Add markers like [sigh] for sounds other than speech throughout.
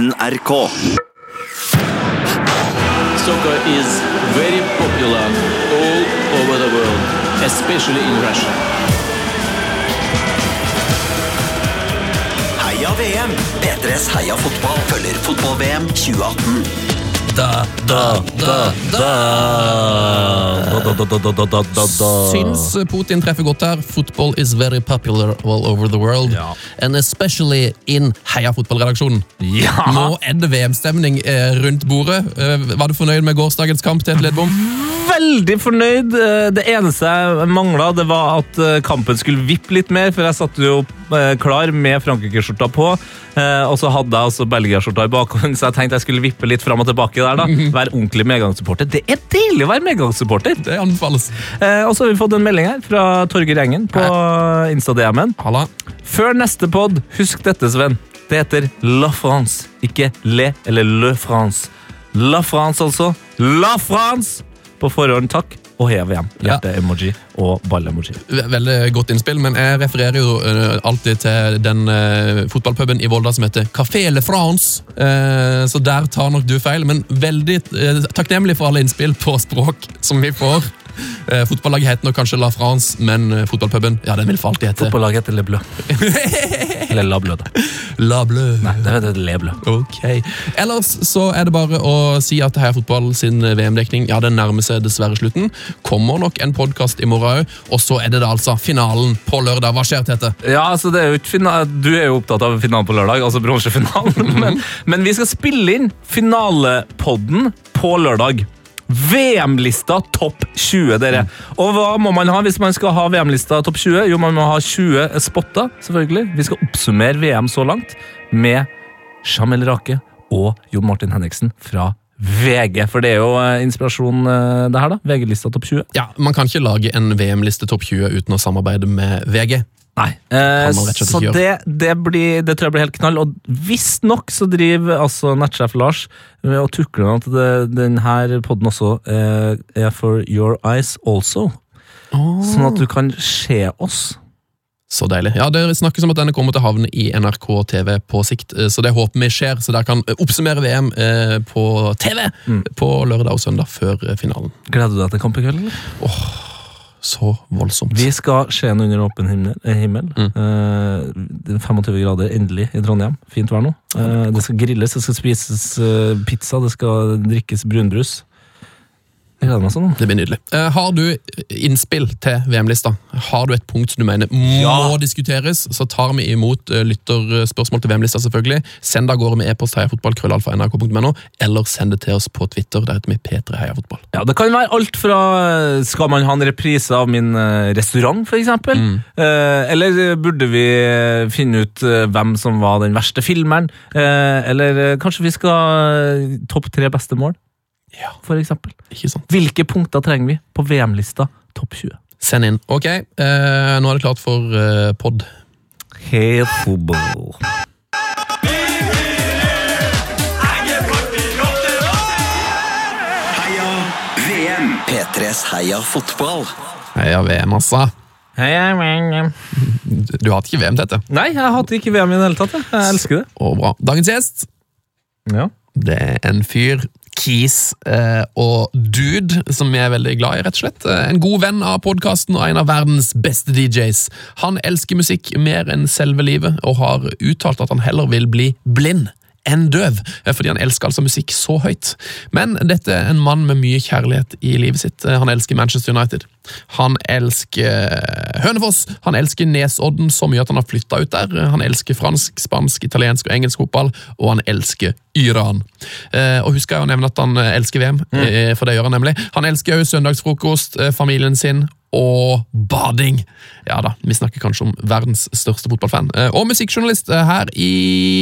NRK. Soccer is very popular all over the world, especially in Russia. Heia VM! P3s Heia fotball følger fotball-VM 2018. Da, da, da, da. Syns Putin treffer godt her. Football is very popular all over the world. Ja. And especially in Heia fotballredaksjonen. Ja. Nå er det VM-stemning eh, rundt bordet. Eh, var du fornøyd med gårsdagens kamp til Ledbom? Veldig fornøyd. Eh, Det eneste jeg mangla, det var at kampen skulle vippe litt mer, for jeg satte jo eh, klar med Frankrike-skjorta på, eh, og så hadde jeg også Belgia-skjorta i bakhånd, så jeg tenkte jeg skulle vippe litt fram og tilbake der, da. Være ordentlig medgangssupporter. Det er deilig å være medgangssupporter! Det anbefales. Eh, Og så har vi fått en melding her fra Torgeir Engen på Insta-DM-en. Før neste pod, husk dette, Sven. Det heter La France, ikke Le eller Le France. La France, altså. La France! På forhånd, takk. Og heia VM. Hjerte-emoji og ball-emoji. Veldig godt innspill, men jeg refererer jo eh, alltid til den uh, fotballpuben i Volda som heter Café Le France. Eh, så der tar nok du feil, men veldig eh, takknemlig for alle innspill på språk som vi får. Uh, fotballaget heter nok kanskje La France, men eh, fotballpuben ja, den vil for alltid hete Fotballaget heter Le Bleu. [laughs] Eller La Bleu, da. La Bleu. Nei, det heter Le Bleu. Ok. Ellers så er det bare å si at Heia Fotball sin VM-dekning ja, den nærmer seg dessverre slutten. Kommer nok en podkast i morgen òg, og så er det da altså finalen på lørdag. Hva skjer, Tete? Ja, altså det er jo ikke fina Du er jo opptatt av finalen på lørdag, altså bronsefinalen. [laughs] Men, men vi skal spille inn finalepodden på lørdag. VM-lista topp 20, dere. Og hva må man ha hvis man skal ha VM-lista topp 20? Jo, man må ha 20 spotter, selvfølgelig. Vi skal oppsummere VM så langt med Jamel Rake og Jon Martin Henriksen fra VG. For det er jo eh, inspirasjon, eh, det her, da. VG-lista topp 20. Ja, Man kan ikke lage en VM-liste topp 20 uten å samarbeide med VG. Nei. Eh, og så det, det, blir, det tror jeg blir helt knall. Og visstnok så driver altså nettsjef Lars med å tukle med at det, denne poden også eh, er for your eyes also. Sånn at du kan se oss. Så deilig. Ja, Det snakkes om at denne kommer til å havne i NRK TV på sikt, eh, så det håper vi skjer. Så dere kan eh, oppsummere VM eh, på TV på lørdag og søndag før finalen. Gleder du deg til kamp i kveld? eller? Så voldsomt. Vi skal Skien under åpen himmel. eh, himmel. Mm. det er 25 grader endelig i Trondheim. Fint vær nå. Uh, det skal grilles, det skal spises uh, pizza, det skal drikkes brunbrus. Jeg gleder meg sånn. Det blir nydelig. Eh, har du innspill til VM-lista? Har du et punkt som du mener må Ja. diskuteres, så tar vi imot eh, lytterspørsmål til VM-lista, selvfølgelig. Send det av gårde med e-post heiafotballkrøllalfa.nrk.no, eller send det til oss på Twitter. Der heter vi P3 Heiafotball. Ja, Det kan være alt fra eh, Skal man ha en reprise av min restaurant, f.eks.? mm. eller burde vi finne ut hvem som var den verste filmeren? Eh, eller kanskje vi skal topp tre beste mål, Ja, for eksempel? ikke sant? Hvilke punkter trenger vi på VM-lista topp 20? Send inn. Ok, eh, nå er det klart for eh, pod. Helt fotball. Heia VM! P3s Heia fotball. Heia VM, altså. Heia VM. Du, hater ikke VM, Tete. Nei, jeg hater ikke VM i det hele tatt. Jeg, jeg elsker det. Og bra. Dagens gjest Ja. Det er en fyr, Keys eh, og dude, som jeg er veldig glad i, rett og slett. Eh, En god venn av podkasten og en av verdens beste DJs. Han elsker musikk mer enn selve livet, og har uttalt at han heller vil bli blind enn døv, fordi han elsker altså musikk så høyt. Men dette er en mann med mye kjærlighet i livet sitt. Eh, Han elsker Manchester United. Han elsker eh, Hønefoss. Han elsker Nesodden så mye at han har flytta ut der. Han elsker fransk, spansk, italiensk og engelsk fotball, og han elsker Iran. Eh, og husker jeg å nevne at han elsker VM, eh, for det gjør han nemlig. Han elsker også søndagsfrokost, familien sin og bading. Ja da, vi snakker kanskje om verdens største fotballfan. Eh, Og musikkjournalist eh, her i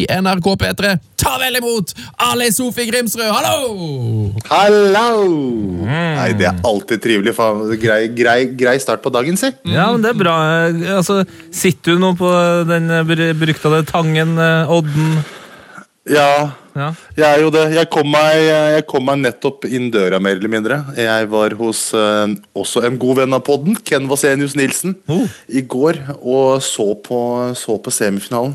NRK P3. Ta vel imot Ali Sofi Grimsrud, hallo! Hallo! Nei, det er alltid trivelig. Faen. Grei, grei, grei start på dagen, si. Ja, men det er bra. Eh, Altså, sitter du nå på den beryktede Tangen, eh, Odden? Ja, Ja. jeg er jo det. Jeg kom meg, jeg kom meg nettopp inn døra, mer eller mindre. Jeg var hos eh, også en god venn av podden, Ken Vasenius Nilsen, Oh. i går og så på, så på semifinalen.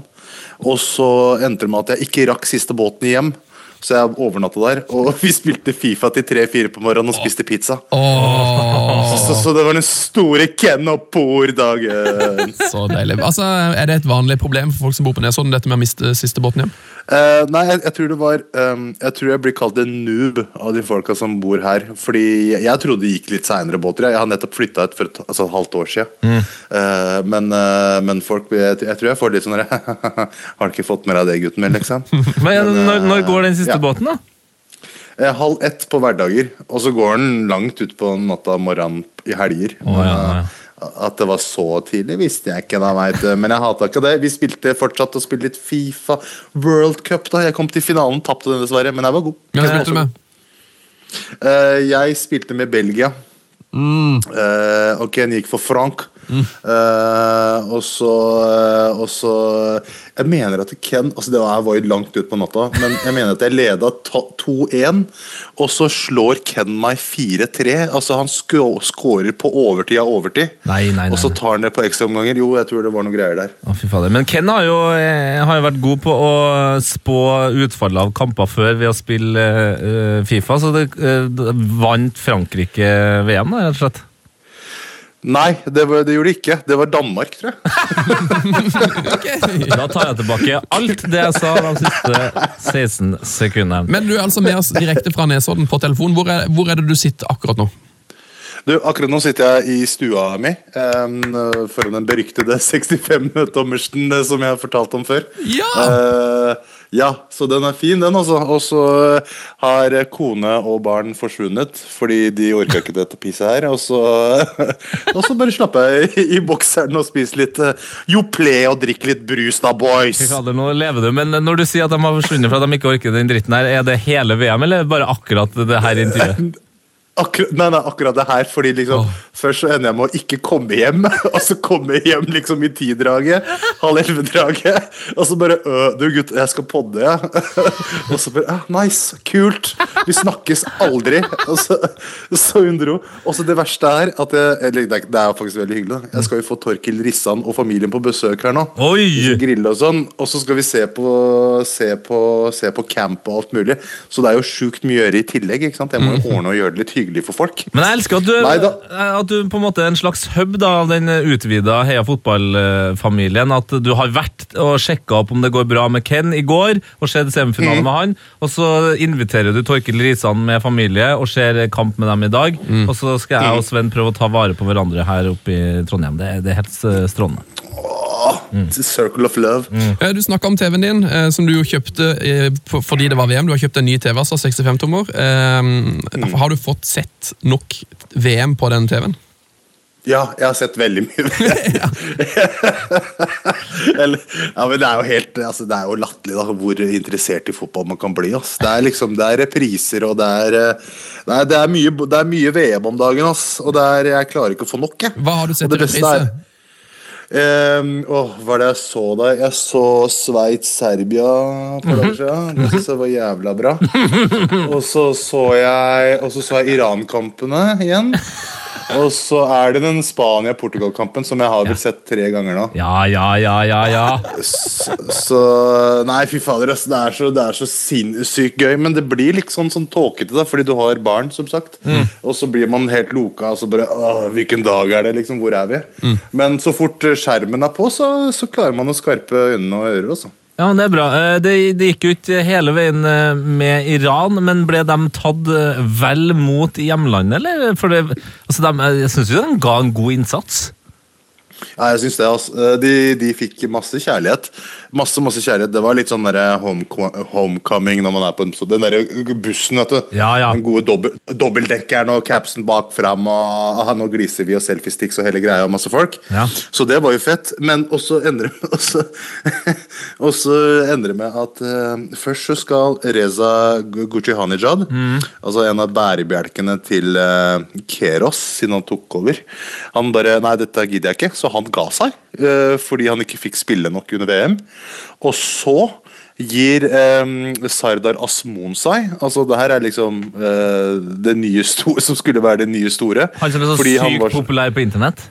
Og så endte det med at jeg ikke rakk siste båten hjem. Så jeg overnatta der, og [laughs] vi spilte Fifa til tre-fire på morgenen og spiste pizza. Så, så det var den store Ken og Por-dagen. [laughs] Så deilig. Altså, Er det et vanlig problem for folk som bor på Nesodden, dette med å miste siste båten hjem? Uh, nei, jeg, jeg tror det var um, Jeg tror jeg blir kalt en noob av de folka som bor her. Fordi jeg, jeg trodde det gikk litt seinere båter. Jeg, jeg har nettopp flytta ut for et, altså, et halvt år siden. Uh, men, uh, men folk jeg, jeg tror jeg får litt sånn [laughs] Har du ikke fått med deg det, gutten min? liksom [laughs] Men når, når går den siste ja. båten, da? Eh, halv ett på hverdager, og så går den langt utpå natta og morgenen i helger. Oh, ja, ja. Eh, At det var så tidlig, visste jeg ikke. da, vet. Men jeg hata ikke det. Vi spilte fortsatt og spilte litt Fifa World Cup. da Jeg kom til finalen, tapte den dessverre, men jeg var god. Hvem spilte du med? Eh, jeg spilte med Belgia. Mm. og Ken gikk for Frank. Eh, og så uh, Og så Jeg mener at Ken altså Det her var jo langt ut på natta, men jeg mener at jeg leda 2-1, og så slår Ken meg 4-3. Altså Han skårer på overtid av overtid, Nei, nei, nei, og så tar han det på ekstraomganger. Jo, jeg tror det var noe greier der. Å, fy fader. Men Ken har jo, eh, har jo vært god på å spå utfallet av kamper før ved å spille uh, Fifa, så det det vant Frankrike VM, da, rett og slett. Nei, det, var, det gjorde det ikke. Det var Danmark, tror jeg. [laughs] Da tar jeg tilbake alt det jeg sa de siste 16 sekundene. Men du er altså med oss direkte fra Nesodden på telefon. Hvor er, hvor er det du sitter akkurat nå? Du, akkurat nå sitter jeg i stua mi um, foran den beryktede 65-tommersen eh, som jeg har fortalt om før. Ja! Eh, ja, så den er fin, den, altså. Og så eh, har kone og barn forsvunnet fordi de orka ikke dette pisset her. Og så, [laughs] og så bare slapper jeg i, i bokseren og spiser litt Joplé og drikker litt brus, da, boys. Fader, nå lever du, men når du sier at de har forsvunnet for at de ikke orker den dritten her, er det hele VM, eller bare akkurat det her intervjuet? [laughs] Akkurat, nei, nei, akkurat det her, fordi liksom Først så ender jeg med å ikke komme hjem, [laughs] og så komme hjem liksom i ti-draget, halv elleve-draget, og så bare øh, Du, gutt, jeg skal podde, ja. [laughs] og så bare ah, Nice, kult. Vi snakkes aldri. Og så, så hun dro. Og så det verste er at jeg, eller, det er- Det er jo faktisk veldig hyggelig. da. Jeg skal jo få Torkil Rissan og familien på besøk her nå. Oi! Grille og sånn, og så skal vi se på, se, på, se på camp og alt mulig. Så det er jo sjukt mye å gjøre i tillegg. ikke sant? Jeg må jo ordne og gjøre det litt hyggelig for folk. Men jeg elsker at du, at du på en måte er en slags hub da, av den utvida Heia fotball-familien. At du har vært og sjekka opp om det går bra med Ken i går, og sett semifinalen Mm. med han. Og så inviterer du Torkil Risan med familie og ser kamp med dem i dag. Mm. Og så skal jeg og Sven prøve å ta vare på hverandre her oppe i Trondheim. Det, det er helt eh, mm. Circle of love. Mm. Du snakka om TV-en din, eh, som du jo kjøpte eh, fordi det var VM. Du har kjøpt en ny TV, altså 65-tommer. Eh, Har du fått sett nok VM på den TV-en? Ja, jeg har sett veldig mye. [laughs] Eller, ja, men det er jo helt altså, Det er jo latterlig da, hvor interessert i fotball man kan bli. Ass. Det er liksom, det er repriser og det er, eh, det er, det er, mye, det er mye VM om dagen. Ass, og det er, jeg klarer ikke å få nok. Jeg. Hva har du sett i reprise? er- Ehm, åh, hva er det jeg så da? Jeg så Sveits-Serbia for dager siden. Det synes jeg var jævla bra. [laughs] Og så så jeg, og så så jeg Iran-kampene igjen. Og så er det den Spania-Portugal-kampen som jeg har vel sett tre ganger nå. Ja, ja, ja, ja, ja. Så, så Nei, fy fader, ass, det er så, det er så sinnssykt gøy. Men det blir litt sånn, tåkete, da, fordi du har barn, som sagt. Og så blir man helt loka, og så bare Åh, Hvilken dag er det, liksom? Hvor er vi? Men så fort skjermen er på, så, så klarer man å skarpe øynene og ører, altså. Ja, Det er bra. Eh, Det, det gikk jo ikke hele veien eh, med Iran, men ble de tatt eh, vel mot hjemlandet, eller? For det, altså de, jeg syns jo de ga en god innsats. Ja, jeg synes det, altså. Eh, De, de fikk masse kjærlighet. Masse, masse kjærlighet. Det var litt sånn der homeko- homecoming når man er på en Den der bussen, vet du. Ja, ja. Den gode dobbel, dobbeltdekkeren og capsen bak fram, og aha, nå gliser vi og selfiesticks og hele greia, og masse folk. Ja. Så det var jo fett. Men også endrer [laughs] også, også endrer med at uh, først så skal Reza Guccihanijad, altså en av bærebjelkene til uh, Keros, siden han tok over Han bare Nei, dette gidder jeg ikke. Så han ga seg. eh, fordi han ikke fikk spille nok under VM. Og så gir eh, Sardar Asmon seg. Altså, det her er liksom eh, det nye store [laughs] som skulle være det nye store. Han som er så sykt var populær på internett.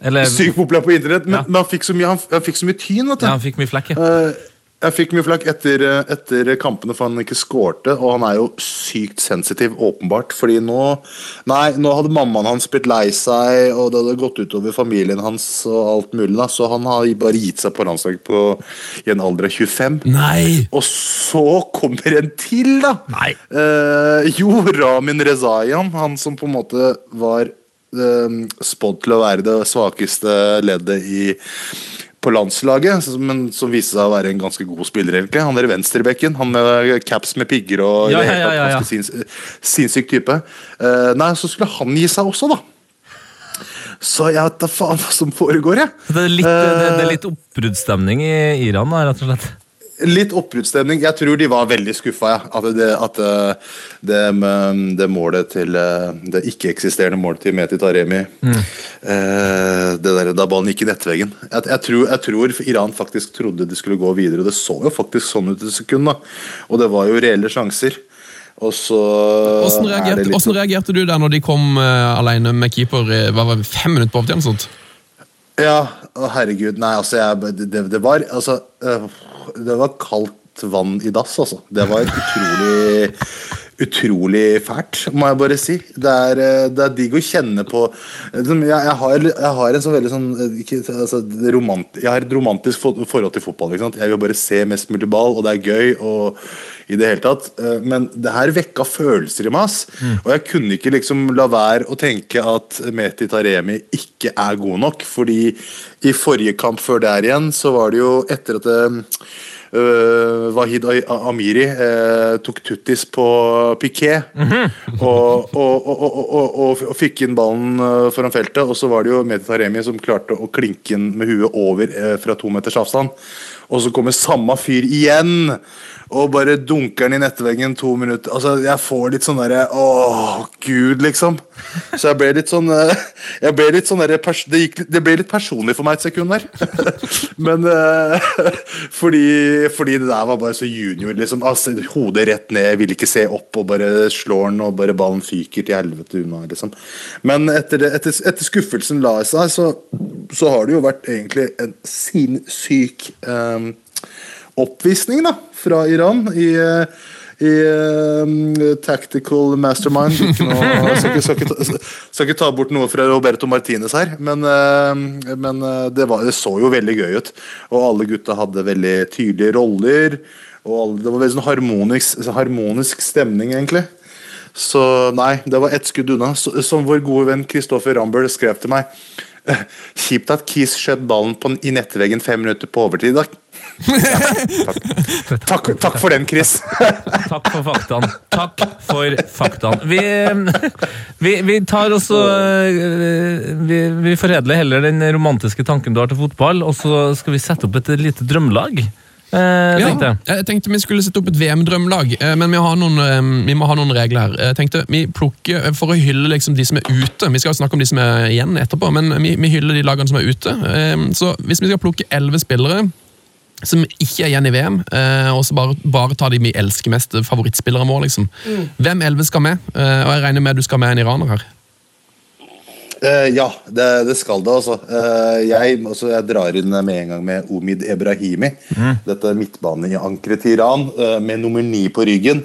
Eller Sykt populær på internett, men, Ja. men han, fikk så mye, han, han fikk så mye tyn. Vet du. ja, han fikk mye flekk. Ja. Eh, Jeg fikk mye flakk etter, eh, etter kampene for han ikke skårte, og han er jo sykt sensitiv, åpenbart. Fordi nå Nei, nå hadde mammaen hans blitt lei seg, og det hadde gått utover familien hans og alt mulig, da, så han har bare gitt seg på landslaget i en alder av 25. Nei! Og så kommer en til, da! Nei. Eh, jo, Ramin Rezayan, han som på en måte var eh, spådd til å være det svakeste leddet i på landslaget, som- men som viste seg å være en ganske god spiller. egentlig Han der venstrebekken, han med caps med pigger og Ja, ja, ja, ja, sinnssyk type. Uh, nei, så skulle han gi seg også, da. Så jeg vet da faen hva som foregår, jeg. Det er litt, det, det er litt oppbruddsstemning i Iran, rett og slett. Litt oppbruddsstemning. Jeg tror de var veldig skuffa. Ja. At, det, at eh, det, det målet til eh, Det ikke-eksisterende målet til Meti Taremi eh, det der, Da ballen gikk i nettveggen. Jeg, jeg, tror, jeg tror Iran faktisk trodde de skulle gå videre, og det så jo faktisk sånn ut et sekund. da Og det var jo reelle sjanser. Og så Hvordan er reagerte, litt- hvordan reagerte du der når de kom uh, alene med keeper hva var det, fem minutter på overtid? Ja, å herregud. Nei, altså, jeg, det, det var Altså, øh, det var kaldt vann i dass, altså. Det var utrolig Utrolig fælt, må jeg bare si. Det er, øh, det er digg å kjenne på liksom, jeg, jeg, har, jeg har en sånn veldig sånn øh, ikke, altså, romant, Jeg har et romantisk forhold til fotball. Jeg vil bare se mest mulig ball, og det er gøy. og i det hele tatt. Eh, Men det her vekka følelser i meg. Mm. Og jeg kunne ikke liksom la være å tenke at Meti Taremi ikke er god nok. Fordi i forrige kamp før der igjen, så var det jo etter at det, øh, Wahid Amiri uh, tok tuttis på Piquet og, og, og, og, og, og, fikk inn ballen øh, foran feltet. Og så var det jo Meti Taremi som klarte å klinke den med huet over eh, fra to meters avstand. Og så kommer samme fyr igjen og bare dunker den i nettveggen to minutter. Altså, Jeg får litt sånn derre Åh, gud, liksom. Så jeg ble litt sånn eh, Jeg ble litt sånn derre det, det ble litt personlig for meg et sekund der. [laughs] Men eh, fordi, fordi det der var bare så junior, liksom. Altså, hodet rett ned, ville ikke se opp, og bare slår den, og bare ballen fyker til helvete unna, liksom. Men etter, det, etter, etter skuffelsen la seg, så, så har det jo vært egentlig en sinnssyk eh, oppvisning da, fra Iran i, eh, i um, Tactical Mastermind. Ikke noe, skal, [laughs] ikke, skal, ikke, skal ikke ta bort noe fra Roberto Martinez her, men, uh, men eh, det, var, det så jo veldig gøy ut. Og alle gutta hadde veldig tydelige roller. Og alle, det var veldig sånn harmonisk, harmonisk stemning, egentlig. Så nei, det var ett skudd unna. Så, som vår gode venn Kristoffer Rambøll skrev til meg. «Eh, [laughs] Kjipt at Kis skjøt ballen på, i nettveggen fem minutter på overtid. Da. Ja, takk. Takk, takk for den, Chris. [laughs] Takk for faktaen. Takk for faktaen. Vi, vi, vi tar også vi, vi foredler heller den romantiske tanken du har til fotball, og så skal vi sette opp et lite drømmelag. Eh, tenkte jeg. jeg tenkte vi skulle sette opp et VM-drømmelag, eh, men vi, har noen, eh, vi må ha noen regler her. Jeg tenkte Vi plukker eh, for å hylle liksom de som er ute. Vi skal snakke om de som er igjen etterpå, men vi, vi hyller de lagene som er ute. Eh, Så hvis vi skal plukke elleve spillere som ikke er igjen i VM, eh, og så bare, bare ta de vi elsker mest, favorittspillere våre, liksom. Hvem elleve skal med? Eh, Og jeg regner med du skal med en iraner her. Eh, ja, det, det skal det, altså. Uh, jeg, altså. Jeg drar inn med en gang med Omid Ebrahimi. Dette midtbaneankeret til Iran, uh, med nummer ni på ryggen.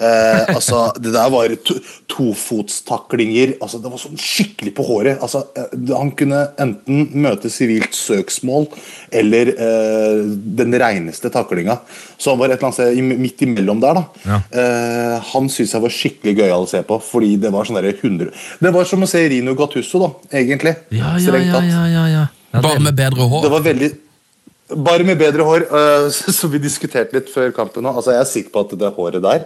Eh, altså, det der var to, tofotstaklinger. Altså, det var sånn skikkelig på håret. Altså, eh, han kunne enten møte sivilt søksmål eller eh, den reineste taklinga. Så han var et eller annet sted i- midt imellom der. da. Ja. Eh, han syntes jeg var skikkelig gøyal å se på, fordi det var sånn derre 100 Det var som å se Rino Gattuso, da, egentlig. Ja, ja, ja, ja, ja, ja. Bare med bedre hår. Det var veldig Bare med bedre hår, uh, [laughs] så vi diskuterte litt før kampen nå. Altså, jeg er sikker på at det håret der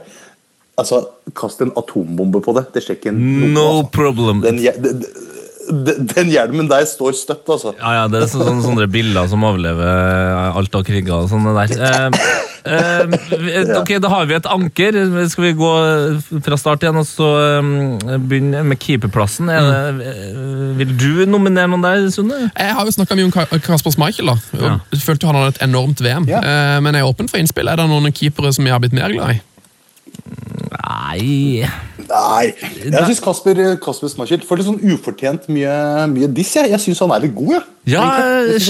Altså, Kast en atombombe på det. Det skjer ikke noe. No altså. problem. Den, den, den, den hjelmen der står støtt, altså. Ja, ja, det er så, sånne, sånne bilder som overlever alt av kriger og sånne der. Eh, eh, [laughs] ok, Da har vi et anker. Skal vi gå fra start igjen og så eh, begynne med keeperplassen? Er det, eh, vil du nominere noen der, Sunne? Jeg har jo snakka mye om Kasper Schmeichel. da. Ja. følte han hadde et enormt VM. Ja. Eh, Men jeg er åpen for innspill. Er det noen keepere som jeg har blitt mer glad i? Nei Nei. Jeg syns Kasper, Kasper Smarkild får litt sånn ufortjent mye, mye diss. Jeg, jeg syns han er litt god, jeg. Ja. Jeg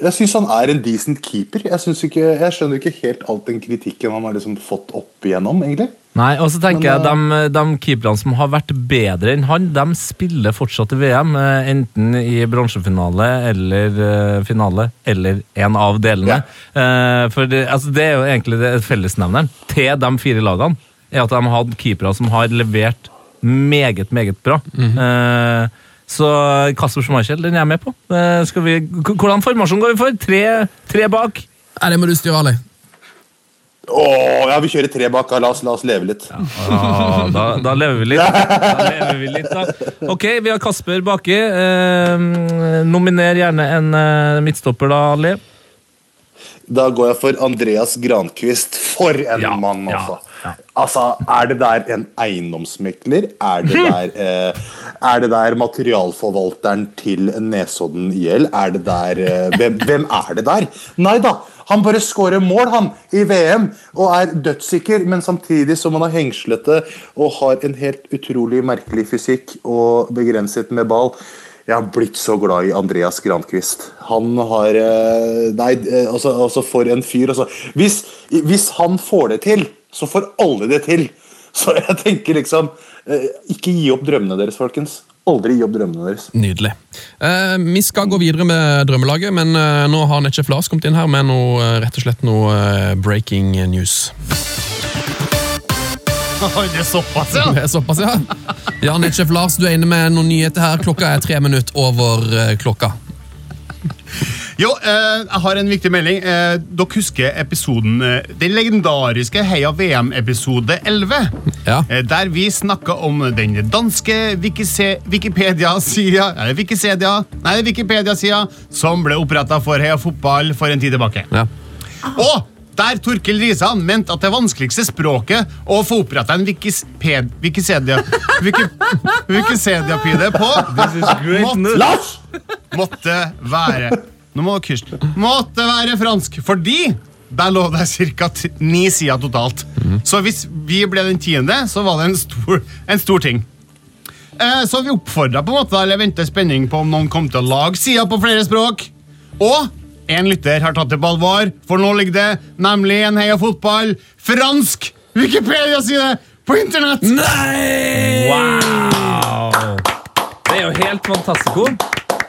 eh, Jeg syns han er en decent keeper. Jeg, ikke, jeg skjønner ikke helt all den kritikken han har liksom fått opp igjennom, egentlig. Nei, og så tenker Men, jeg de, de keeperne som har vært bedre enn han, de spiller fortsatt i VM. eh, Enten i bronsefinale eller eh, finale, eller en av delene. Eh, For det, altså, det er jo egentlig det fellesnevneren til de fire lagene. Er at de har hatt keepere som har levert meget, meget bra. Eh, Så Kasper Schmeichel, den er jeg med på. Eh, Skal vi, hvordan formasjon går vi for? Tre, tre bak? Nei, det må du styre, Ali. Åh, ja, vi kjører tre bak. La oss, la oss leve litt. Ja, da, da lever vi litt. [laughs] Da lever vi litt, da. Ok, vi har Kasper baki. Eh, nominer gjerne en eh, midtstopper, da, Ali. Da går jeg for Andreas Grankvist. For en Ja, mann, altså. ja. Altså, Er det der en eiendomsmekler? Er det der, [laughs] eh, er det der materialforvalteren til Nesodden IL? Er det der eh, hvem, hvem er det der? Nei da! Han bare scorer mål han, i VM og er dødssikker, men samtidig som han er hengslete og har en helt utrolig merkelig fysikk og begrenset med ball. Jeg har blitt så glad i Andreas Grankvist. Han har eh, Nei, eh, altså, altså for en fyr. Altså. Hvis, hvis han får det til, så får alle det til. Så jeg tenker liksom eh, Ikke gi opp drømmene deres, folkens. Aldri gi opp drømmene deres. Nydelig. Eh, vi skal gå videre med drømmelaget, men eh, nå har Netchef Lars kommet inn her med noe, eh, rett og slett noe eh, breaking news. [laughs] Det er såpass, ja! [laughs] Det er såpass, ja. Ja, Netchef Lars, du er inne med noen nyheter her. Klokka er tre minutter over klokka. Jo, eh, jeg har en viktig melding. Eh, dere husker episoden eh, Den legendariske Heia VM-episode 11. Ja. Eh, der vi snakka om den danske Wikipedia-sida Nei, Wikipedia-sida som ble oppretta for Heia Fotball for en tid tilbake. Ja. Og der Torkel Risan mente at det vanskeligste språket å få oppretta en Wikisped, Wikisedia Wiki, Wikisedia-pide på måtte, måtte være Nå må dere. Måtte være fransk, fordi der lå det ca. ni sider totalt. Så hvis vi ble den tiende, så var det en stor, en stor ting. Eh, Så vi oppfordra på en måte, eller venta spenning på om noen kom til å lage sider på flere språk. Og en lytter har tatt det på alvor, for nå ligger det nemlig en Heia Fotball fransk Wikipedia-side på internett! Nei! Wow! Det er jo helt fantastico.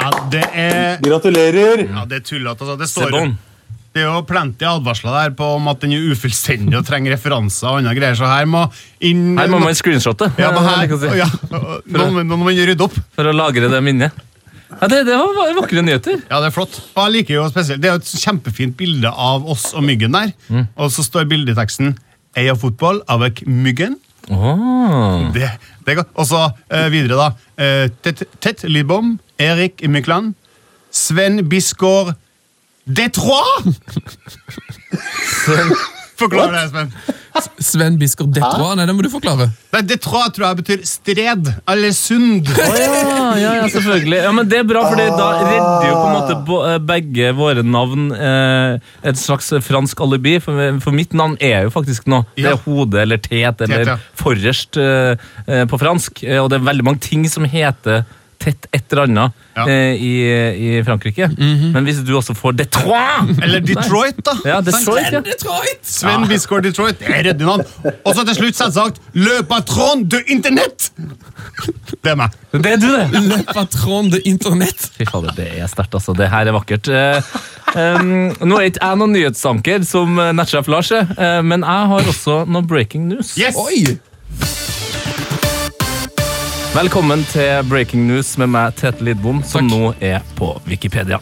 Ja, det er Gratulerer! Ja, det er tullete. Altså. Det står bon. Det er jo plenty advarsler der på om at den er ufullstendig og trenger referanser. og andre greier, så her må inn... Her må man screenshotte. ja, men her, ja, nå, nå må man rydde opp. For å lagre det minnet. Ja, det, det var vakre nyheter. Ja, det er flott. Og jeg liker jo spesielt, Det er jo et kjempefint bilde av oss og myggen der. Og så står bildeteksten Eia fotball avec myggen. Åh. Det, det er godt. Og så eh, videre, da. Eh, Tet, Tet Lidbom, Erik Mykland, Sven Bisgaard Detroit! Forklar det, Sven. Sven Biskår Detroit, nei, det må du forklare. Nei, Detroit tror jeg betyr stred, eller sund. Oh, ja, ja, ja, selvfølgelig. Ja, men Det er bra, for da redder jo på en måte eh, begge våre navn eh, et slags fransk alibi. For, for mitt navn er jo faktisk noe. Det er hode eller tet eller forrest eh, eh, på fransk. Eh, Og det er veldig mange ting som heter tett et eller annet Ja. eh, i, i Frankrike. Men hvis du også får Detroit Eller Detroit, da. Ja, Detroit, ja. Detroit! Sven Bisgaard Detroit. Det er redde navn. Og så til slutt selvsagt Le Patron de Internett! Det er meg. Det er du, det! Le patron de internett. Fy fader, det er sterkt, altså. Det her er vakkert. Eh, um, nå er ikke jeg noen nyhetsanker som eh, Lars er, eh, men jeg har også noe breaking news. Yes! Oi! Velkommen til breaking news med meg, Tete Lidbom, som Takk. nå er på Wikipedia.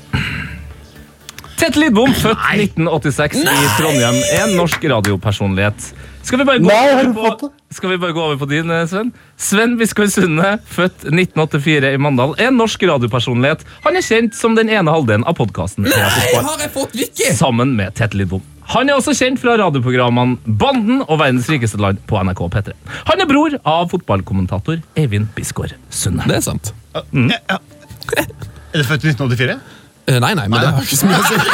Tete Lidbom, født 1986 i Trondheim, er en norsk radiopersonlighet. Skal vi bare gå, Nei, over på, skal vi bare gå over på din, eh, Sven? Sven Biskår Sunde, født 1984 i Mandal, er en norsk radiopersonlighet. Han er kjent som den ene halvdelen av podkasten. Sammen med Tete Lidbom. Han er også kjent fra radioprogrammene Banden og Verdens rikeste land på NRK P3. Han er bror av fotballkommentator Eivind Bisgaard Sunde. Det er sant. Er du født i 1984? Eh, Nei, nei, men det har ikke så mye å si. [laughs]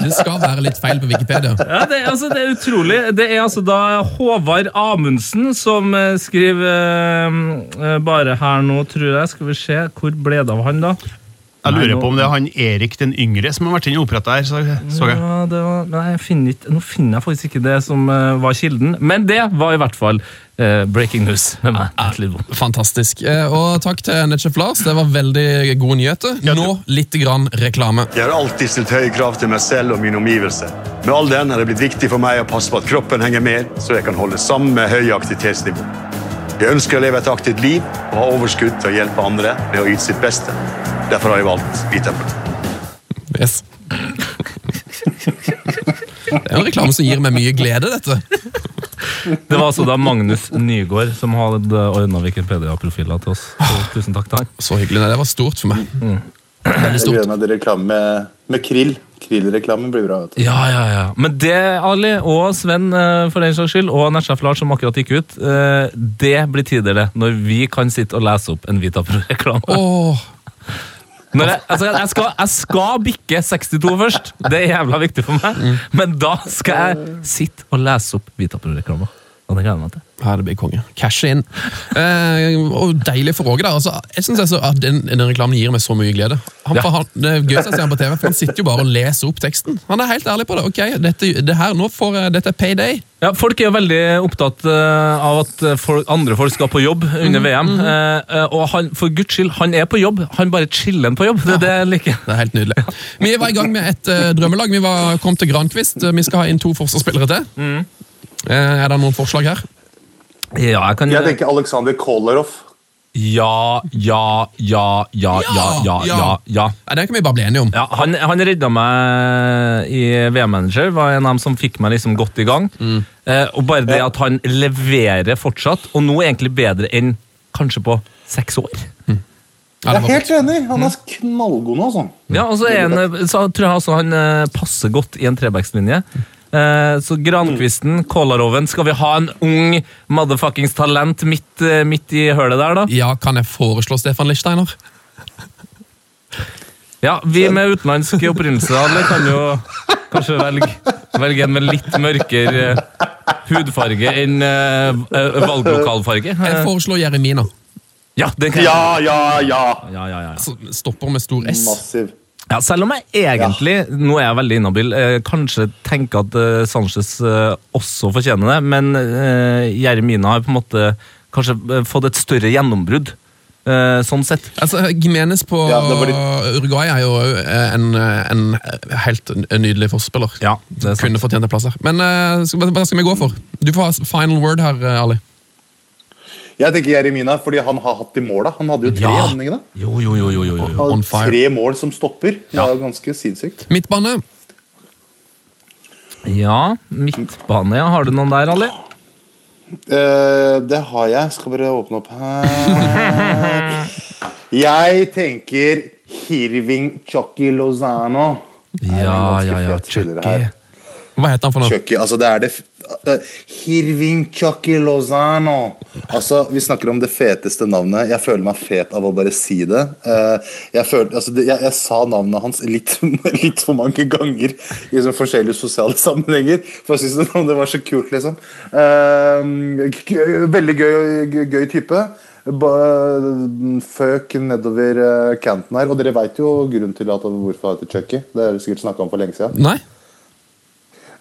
Det skal være litt feil på Wikipedia. Ja, det, er- altså, det er utrolig. Det er altså da Håvard Amundsen som eh, skriver eh, eh, bare her nå, tror jeg. Skal vi se, hvor ble det av han, da? Jeg Nei, lurer nå- på om det er han Erik den yngre som har vært inne og oppretta her. Så, så jeg. Ja, det var, nei, jeg finner ikke, nå finner jeg faktisk ikke det som uh, var kilden, men det var i hvert fall uh, breaking news [laughs] med meg. Lidbom. Fantastisk. Uh, Og takk til Netchef Lars, det var veldig gode nyheter. Nå litt grann reklame. Jeg har alltid stilt høye krav til meg selv og min omgivelse. Med all den har det blitt viktig for meg å passe på at kroppen henger med, så jeg kan holde samme høye aktivitetsnivå. Jeg ønsker å leve et aktivt liv og ha overskudd til å hjelpe andre med å yte sitt beste. Derfor har jeg valgt Vitamin. Yes. Det er en reklame som gir meg mye glede, dette. Det var altså da Magnus Nygaard som hadde ordna Wikipedia-profiler til oss. Så tusen takk til han. Så hyggelig. Det var stort for meg. Veldig Jeg stort. gleder meg til reklame med, med krill. Krill-reklamen blir bra. vet du. Ja, ja, ja. Men det, Ali og Sven, eh, for den saks skyld, og Nesjef Lars, som akkurat gikk ut, eh, det blir tider, det. Når vi kan sitte og lese opp en Vitapro-reklame. Når jeg, altså, jeg, skal, jeg skal bikke 62 først. Det er jævla viktig for meg. Men da skal jeg sitte og lese opp Vitapro-reklama. Og det gleder jeg meg til. Ja, det blir konge. Cash in. Eh, og deilig for Åge. da. Altså, jeg synes altså at den, den reklamen gir meg så mye glede. Han, Ja. han, det er gøy å se han på TV, for han sitter jo bare og leser opp teksten. Han er helt ærlig på det. ok, dette, det her, nå får dette er payday. Ja, Folk er jo veldig opptatt eh, av at folk, andre folk skal på jobb under VM. Mm eh, og han, for guds skyld, han er på jobb. Han bare chiller'n på jobb. Det er det jeg liker. Det er helt nydelig. Vi var i gang med et uh, drømmelag. Vi var, kom til Grankvist. Vi skal ha inn to forsvarsspillere til. Eh, er det noen forslag her? Ja, jeg kan Jeg tenker Aleksandr Kolarov. Ja, ja, ja, ja, ja, ja, ja, ja. Det kan vi bare bli enige om. Ja, han, han redda meg i VM-manager, var en av dem som fikk meg liksom godt i gang. Eh, og bare det at han leverer fortsatt, og nå egentlig bedre enn kanskje på seks år. Ja, Jeg er helt enig! Han er knallgod nå, altså. Ja, og så er han, så tror jeg også han eh, passer godt i en trebackslinje. Eh, så Grankvisten, Kolaroven Skal vi ha en ung motherfuckings talent midt, eh, midt i hølet der, da? Ja, Kan jeg foreslå Stefan Lichsteiner? [laughs] Ja, vi med utenlandsk opprinnelse alle kan jo kanskje velge, velge en med litt mørkere eh, hudfarge enn valglokalfarge. Jeg foreslår Jeremina. ja, det kan jeg. Ja, ja, ja! Ja, ja, ja. Så Stopper med stor S. Massiv. Ja, selv om jeg egentlig, nå er jeg veldig inhabil, eh, kanskje tenker at eh, Sanchez eh, også fortjener det, men eh, Jeremina har på en måte kanskje eh, fått et større gjennombrudd, eh, sånn sett. Altså, Gimenez på Ja, de... Uruguay er jo en, en helt nydelig forspiller. Ja, det er sant. Kunne fortjent en plass her. Men hva skal vi gå for? Du får ha final word her, Ali. Jeg tenker Jeremina, fordi han har hatt de måla. Han hadde jo tre, Ja. hadde han ikke det? Jo, jo, jo, jo, jo, jo. Han On fire. tre mål som stopper. Det er jo ganske sinnssykt. Midtbane. Ja, midtbane, ja. Har du noen der, Ali? Uh, det har jeg. Skal bare åpne opp her. [laughs] Jeg tenker Hirving Chucky Lozano. Ja, ja, ja. Chucky. Hva heter han for noe? Chucky, altså det er det eh, Chucky Lozano. Altså, Vi snakker om det feteste navnet. Jeg føler meg fet av å bare si det. Eh, jeg, følte, altså, jeg, jeg sa navnet hans litt, [laughs] litt for mange ganger i sånn forskjellige sosiale [laughs] sammenhenger. For jeg synes det, det var så kult, liksom. Eh, veldig gøy, gøy type. Føk nedover kanten her. Og dere veit jo grunnen til at hvorfor han heter Chucky. Det har dere sikkert snakka om for lenge siden. Nei?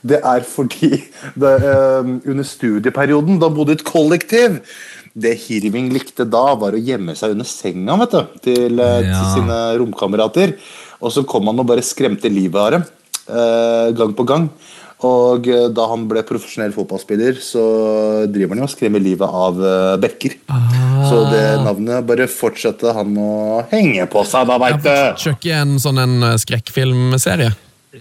Det er fordi det, eh, under studieperioden, da bodde i et kollektiv Det Hirving likte da, var å gjemme seg under senga vet du, til, ja. til sine romkamerater. Og så kom han og bare skremte livet av dem eh, gang på gang. Og eh, da han ble profesjonell fotballspiller, så driver han jo og skremmer livet av eh, bekker. Så det navnet bare fortsatte han å henge på seg, da, veit du. Chucky er en sånn en eh, skrekkfilmserie.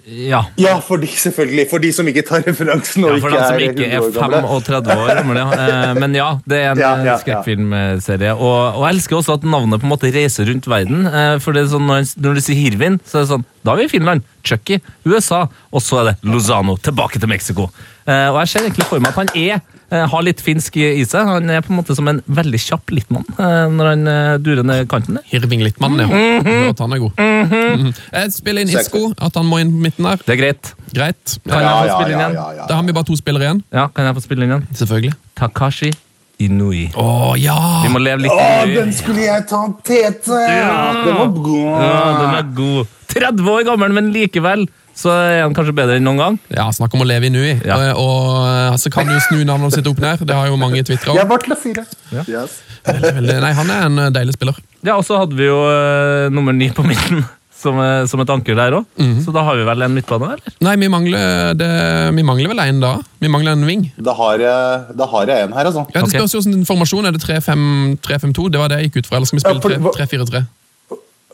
Ja. Ja, for de, selvfølgelig. For de som ikke tar referansen og Ja, for de som ikke 100 er år 5 gamle. og 30 år gamle. [laughs] Eh, Men ja, det er en Ja, ja, ja. skrekkfilmserie. Og, og jeg elsker også at navnet på en måte reiser rundt verden. eh, For det er sånn, når, når du sier Hirvin, så er det sånn Da er vi i Finland. Chucky, USA. Og så er det Lozano tilbake til Mexico. Eh, og jeg ser egentlig for meg at han er eh, har litt finsk i seg. Han er på en måte som en veldig kjapp littmann eh, når han eh, durer ned kanten der. Hirving Littmann, ja. Hør at han er god. Mhm. Jeg spiller inn Isco, at han må inn på midten der. Det er greit. Greit. Kan jeg få spille inn ja, igjen? ja, ja. Da har vi bare to spillere igjen. Ja, kan jeg få spille inn igjen? Selvfølgelig. Takashi Inui. Å ja! Vi må leve litt Å, Inui. den skulle jeg ta, Tete! Den var god. Ja, den er god. 30 år gammel, men likevel så er han kanskje bedre enn noen gang. Ja, Snakk om å leve i nui. Ja. Og, og så kan du snu navnet sitt opp ned. Det har jo mange twitra Jeg om. var til å fyre. Yes. Veldig, veldig- Nei, han er en eh, deilig spiller. Ja, og så hadde vi jo uh, nummer ni på midten som, eh, som et anker der òg. Så da har vi vel en midtbane, eller? Nei, vi mangler, det, vi mangler vel en da. Vi mangler en ving. Da har jeg, da har jeg en her, altså. Ja, Det spørs jo hvordan formasjon er det 3-5 3-5-2. Det var det jeg gikk ut fra. Eller skal vi spille 3-4-3?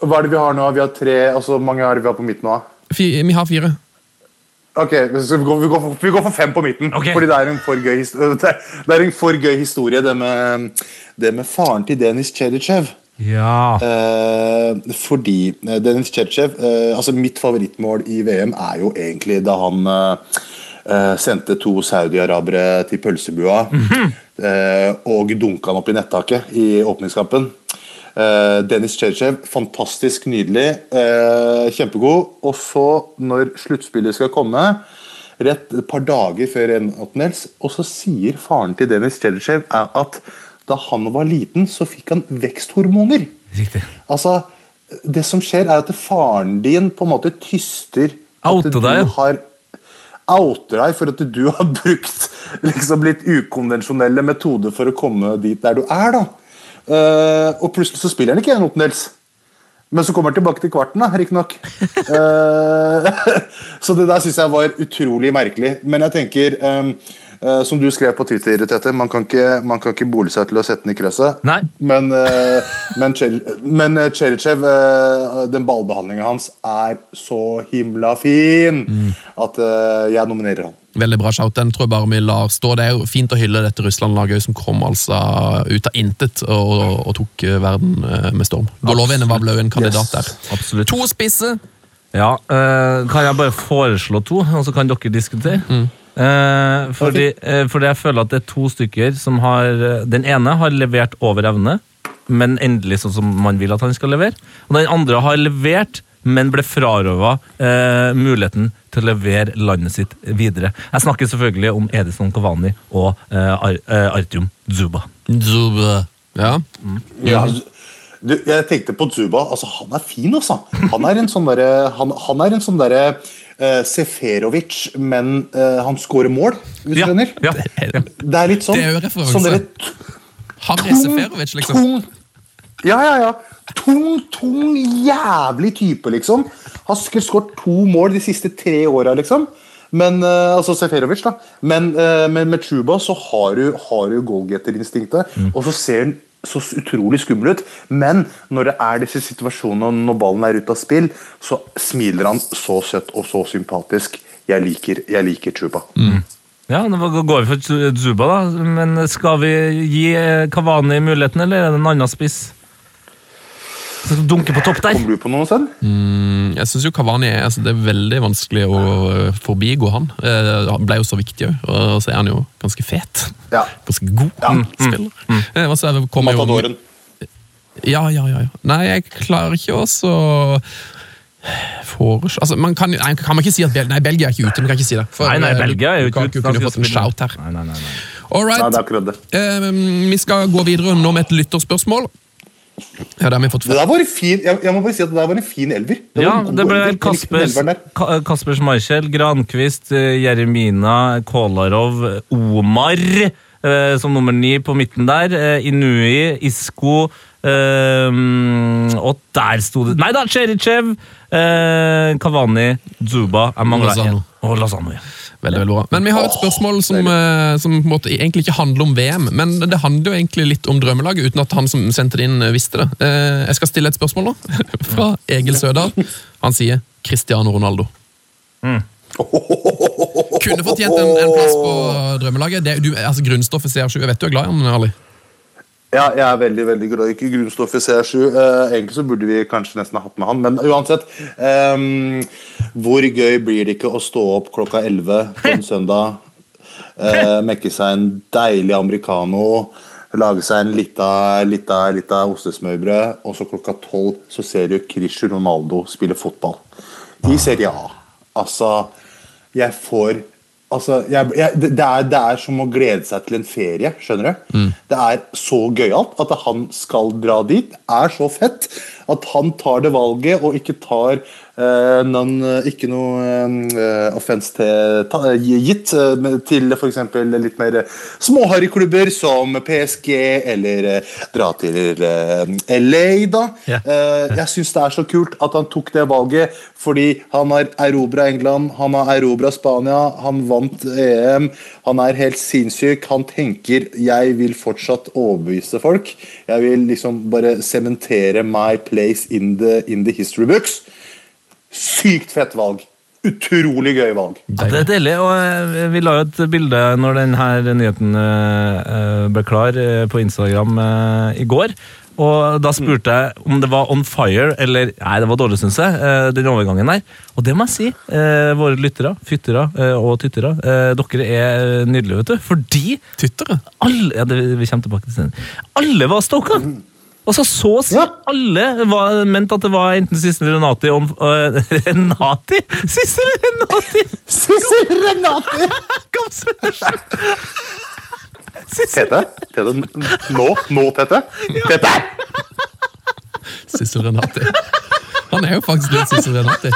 Hva er det vi har nå? Vi har tre, altså Hvor mange har vi har på midten nå? Vi har fire. Ok, så vi går, vi, går for, vi går for fem på midten. Okay. Fordi det er en for gøy, [laughs] det er en for gøy historie, det med, det med faren til Denis Chedichev. Ja. Eh, fordi eh, Denis Chedichev eh, altså Mitt favorittmål i VM er jo egentlig da han eh, eh, sendte to saudi-arabere til pølsebua eh, og dunka han opp i nettaket i åpningskampen. Eh, Dennis Chedichev, fantastisk nydelig. eh, kjempegod. Og så, når sluttspillet skal komme, rett et par dager før en åttendels, og så sier faren til Dennis Chedichev at da han var liten, så fikk han veksthormoner. Riktig. Altså, det som skjer er at faren din på en måte tyster Outer deg, har outer deg for at du har brukt liksom litt ukonvensjonelle metoder for å komme dit der du er. da. Uh, og plutselig så spiller han ikke en åttendels. Men så kommer han tilbake til kvarten, da, riktignok. Uh, [laughs] [laughs] så det der syns jeg var utrolig merkelig. Men jeg tenker, eh, som du skrev på Twitter, Tete, man kan ikke, man kan ikke bole seg til å sette den i krøsset. Nei. Men, uh, men, men eh, Cherichev, eh, den ballbehandlinga hans er så himla fin at eh, jeg nominerer han. Veldig bra shout. Den tror jeg bare vi lar stå. Det er jo fint å hylle dette Russland-laget som kom altså ut av intet og, og tok eh, verden eh, med storm. Golovin var vel en kandidat Yes. der. Absolutt. To spisse. Ja, eh, Kan jeg bare foreslå to, og så kan dere diskutere? Eh, fordi, eh, fordi jeg føler at det er to stykker som har eh, Den ene har levert over evne, men endelig sånn som man vil at han skal levere. Og den andre har levert, men ble frarøva eh, muligheten til å levere landet sitt videre. Jeg snakker selvfølgelig om Edison Kovani og eh, Ar eh, Artyom Zuba, Ja. Ja, du, jeg tenkte på Zuba. Altså, han er fin, altså. Han er en sånn derre han, han er en sånn derre Seferovic, men eh, han scorer mål, hvis Ja, du ja. Det er litt sånn. Det er jo referanse. sånn derre Seferovic, liksom. tung Ja, ja, ja. Tung, tung, jævlig type, liksom. Har skåret to mål de siste tre åra, liksom. Men, uh, altså Seferovic, da. Men, uh, med, med Truba så har du, har du goalgetterinstinktet, og så ser han så utrolig skummel ut. Men når det er disse situasjonene, når ballen er ute av spill, så smiler han så søtt og så sympatisk. Jeg liker, jeg liker Chuba. Ja, Nå går vi for Zu- Zuba, da. Men skal vi gi Kavani muligheten, eller er det en annen spiss? Som dunker på topp der? Kommer du på noe, Sven? Jeg synes jo Cavani er, altså, Det er veldig vanskelig å eh, forbigå han. Eh, Han ble jo så viktig òg, og så er han jo ganske fet. Ja. Ganske god Ja. spiller. Eh, altså, Matadoren. jo-. Ja, ja, ja. ja. Nei, jeg klarer ikke også foreslå altså, man kan, nei, kan man ikke si at Bel nei, Belgia er ikke ute? Man kan ikke si det. For, Nei, nei, eh, Belgia er jo ikke ute. kunne fått en shout her. Nei, nei, nei, nei. All Nei, det er akkurat det. Eh, vi skal gå videre nå med et lytterspørsmål. Ja, det har vi fått Det der var en fin, jeg, jeg må bare si at det der var en fin elver. Det Ja, god det ble elver. Jeg likte den Kaspers, elveren der. Ka- Kaspers Markjell, Granquist, eh, Jeremina, Kolarov, Omar eh, som nummer ni på midten der. eh, Inui, Isko eh, Og der sto det Nei da, Cherichev, eh, Kavani, Zuba Jeg. Og Lozano, ja. Veldig, veldig bra. Men vi har et spørsmål som, eh, som på en måte egentlig ikke handler om VM, men det handler jo egentlig litt om drømmelaget, uten at han som sendte det inn, eh, visste det. Eh, Jeg skal stille et spørsmål nå, [laughs] fra Egil Sødal. Han sier Cristiano Ronaldo. Kunne fortjent en, en plass på drømmelaget. Det, du, altså Grunnstoffet CR7, jeg vet du er glad i han, Ali? Ja, jeg er veldig veldig glad i grunnstoff i CR7. Eh, egentlig så burde vi kanskje nesten ha hatt med han, men uansett. ehm, hvor gøy blir det ikke å stå opp klokka 11 på en [laughs] søndag, uh, mekke seg en deilig americano, lage seg en lita, lita, lita ostesmørbrød, og så klokka 12 så ser du Cristiano Ronaldo spille fotball i Serie A. Altså, jeg får Altså, jeg, jeg, det, er, det er som å glede seg til en ferie, skjønner du? Det er så gøyalt at han skal dra dit. er så fett at han tar det valget og ikke tar noen, ikke noe uh, offens til, ta, gitt uh, til f.eks. litt mer småharryklubber som PSG eller uh, dra til LA, da. Yeah. Jeg syns det er så kult at han tok det valget, fordi han har erobra England, han har erobra Spania, han vant EM. Han er helt sinnssyk. Han tenker 'jeg vil fortsatt overbevise folk'. Jeg vil liksom bare sementere my place in the, in the history books. Sykt fett valg. Utrolig gøy valg. Ja, det er deilig, og eh, vi la jo et bilde når denne nyheten eh, eh, ble klar på Instagram i går. Og da spurte jeg om det var on fire, eller Nei, det var dårlig, syns jeg, den overgangen der. Og det må jeg si. eh, Våre lyttere, fyttere og tyttere, eh, dere er nydelige, vet du. Fordi Tyttere? alle ja, det, Vi kommer tilbake til det. Alle var stoka! Altså, så å si Ja. alle var, mente at det var enten Sissel Renati om uh, Renati? Sissel Renati! Sissel Renati! Kom! Sissel Tete? Tete? Nå? Nå, Tete? Tete! Sissel Renati. Han er jo faktisk litt Sissel Renati.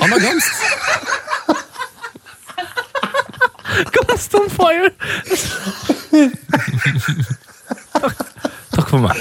Han har gamst. Gangst on fire! [laughs] Takk, for meg.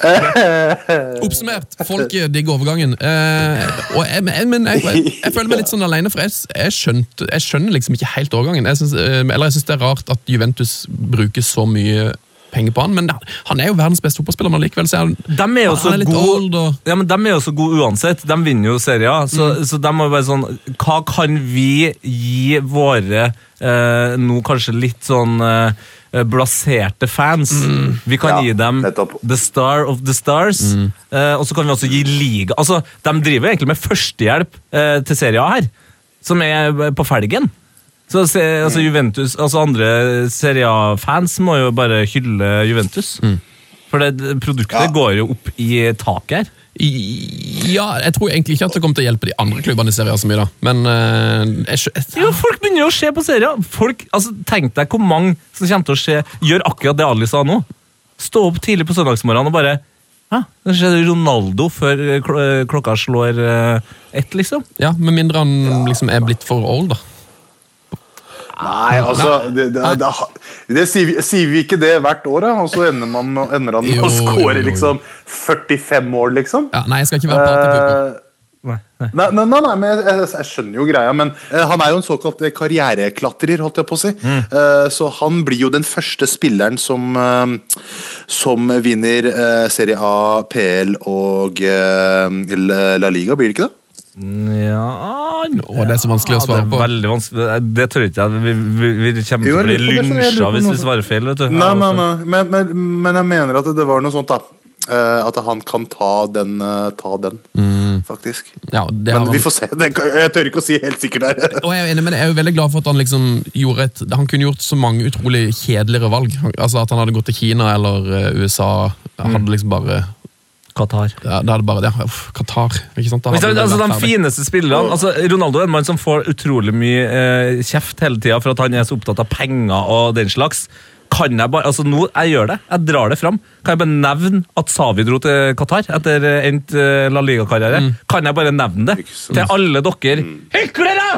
[laughs] Oppsummert, folk digger overgangen. Eh, og jeg, men men jeg, jeg, jeg føler meg litt sånn alene, for jeg, jeg skjønner liksom ikke helt overgangen. Jeg synes, eh, eller jeg syns det er rart at Juventus bruker så mye penger på han, men han er jo verdens beste fotballspiller, men likevel så er han, De er jo så gode og ja, men de er jo så gode uansett. De vinner jo serier. Så, så de må jo være sånn Hva kan vi gi våre eh, nå kanskje litt sånn eh, blaserte fans? Vi kan Ja, gi dem nettopp. The Star of the Stars. Eh, og så kan vi også gi liga Altså, De driver egentlig med førstehjelp eh, til A her, som er på felgen. Så se, altså Juventus, altså Andre Serie A-fans må jo bare hylle Juventus. For det, produktet Ja. går jo opp i taket her. Ja, jeg tror egentlig ikke at det kommer til å hjelpe de andre klubbene i serien så mye, da. Men uh, jeg, jeg, jeg, Jo, Folk begynner jo å se på serier! Folk, altså, Tenk deg hvor mange som kommer til å se, gjør akkurat det Ali sa nå. Stå opp tidlig på søndagsmorgenen og bare Hæ? Det er Ronaldo før eh, eh, klokka slår ett, liksom? ja, Med mindre han liksom er blitt for old, da. Nei, altså Det, det, det, det sier, vi, sier vi ikke det hvert år, da? Og så ender, man, ender han med Jo, å score liksom 45 år, liksom? Ja, nei, jeg skal ikke være. Eh, Nei, nei. Nei, nei, nei, nei men jeg, jeg, jeg skjønner jo greia, men uh, han er jo en såkalt eh, karriereklatrer, holdt jeg på å si. Eh, så han blir jo den første spilleren som, uh, som vinner Serie A, PL og La La Liga, blir det ikke det? Ja Og det er så vanskelig å svare det er på. veldig vanskelig. Det tror jeg ikke jeg. Vi, vi, vi kommer til å bli på lynsja hvis vi svarer feil. vet du. Nei, Ja, nei, nei. Men, men, men jeg mener at det var noe sånt, da. Eh, at han kan ta den, eh, ta den faktisk. Ja, det Men han. vi får se. Jeg tør ikke å si helt sikkert der. Og jeg er enig, men jeg er jo veldig glad for at han liksom gjorde et Han kunne gjort så mange utrolig kjedeligere valg. Altså At han hadde gått til Kina eller USA. Han Hadde liksom bare Qatar. ja, Det hadde bare ja, uff, Qatar. Ikke sant? Da det, det altså, de fineste spillerne altså, Ronaldo er en mann som får utrolig mye eh, kjeft hele tida for at han er så opptatt av penger og den slags. Kan jeg bare, altså nå, Jeg gjør det. Jeg drar det fram. Kan jeg bare nevne at Savi dro til Qatar etter eh, endt eh, La Liga-karriere? Kan jeg bare nevne det til alle dere hyklere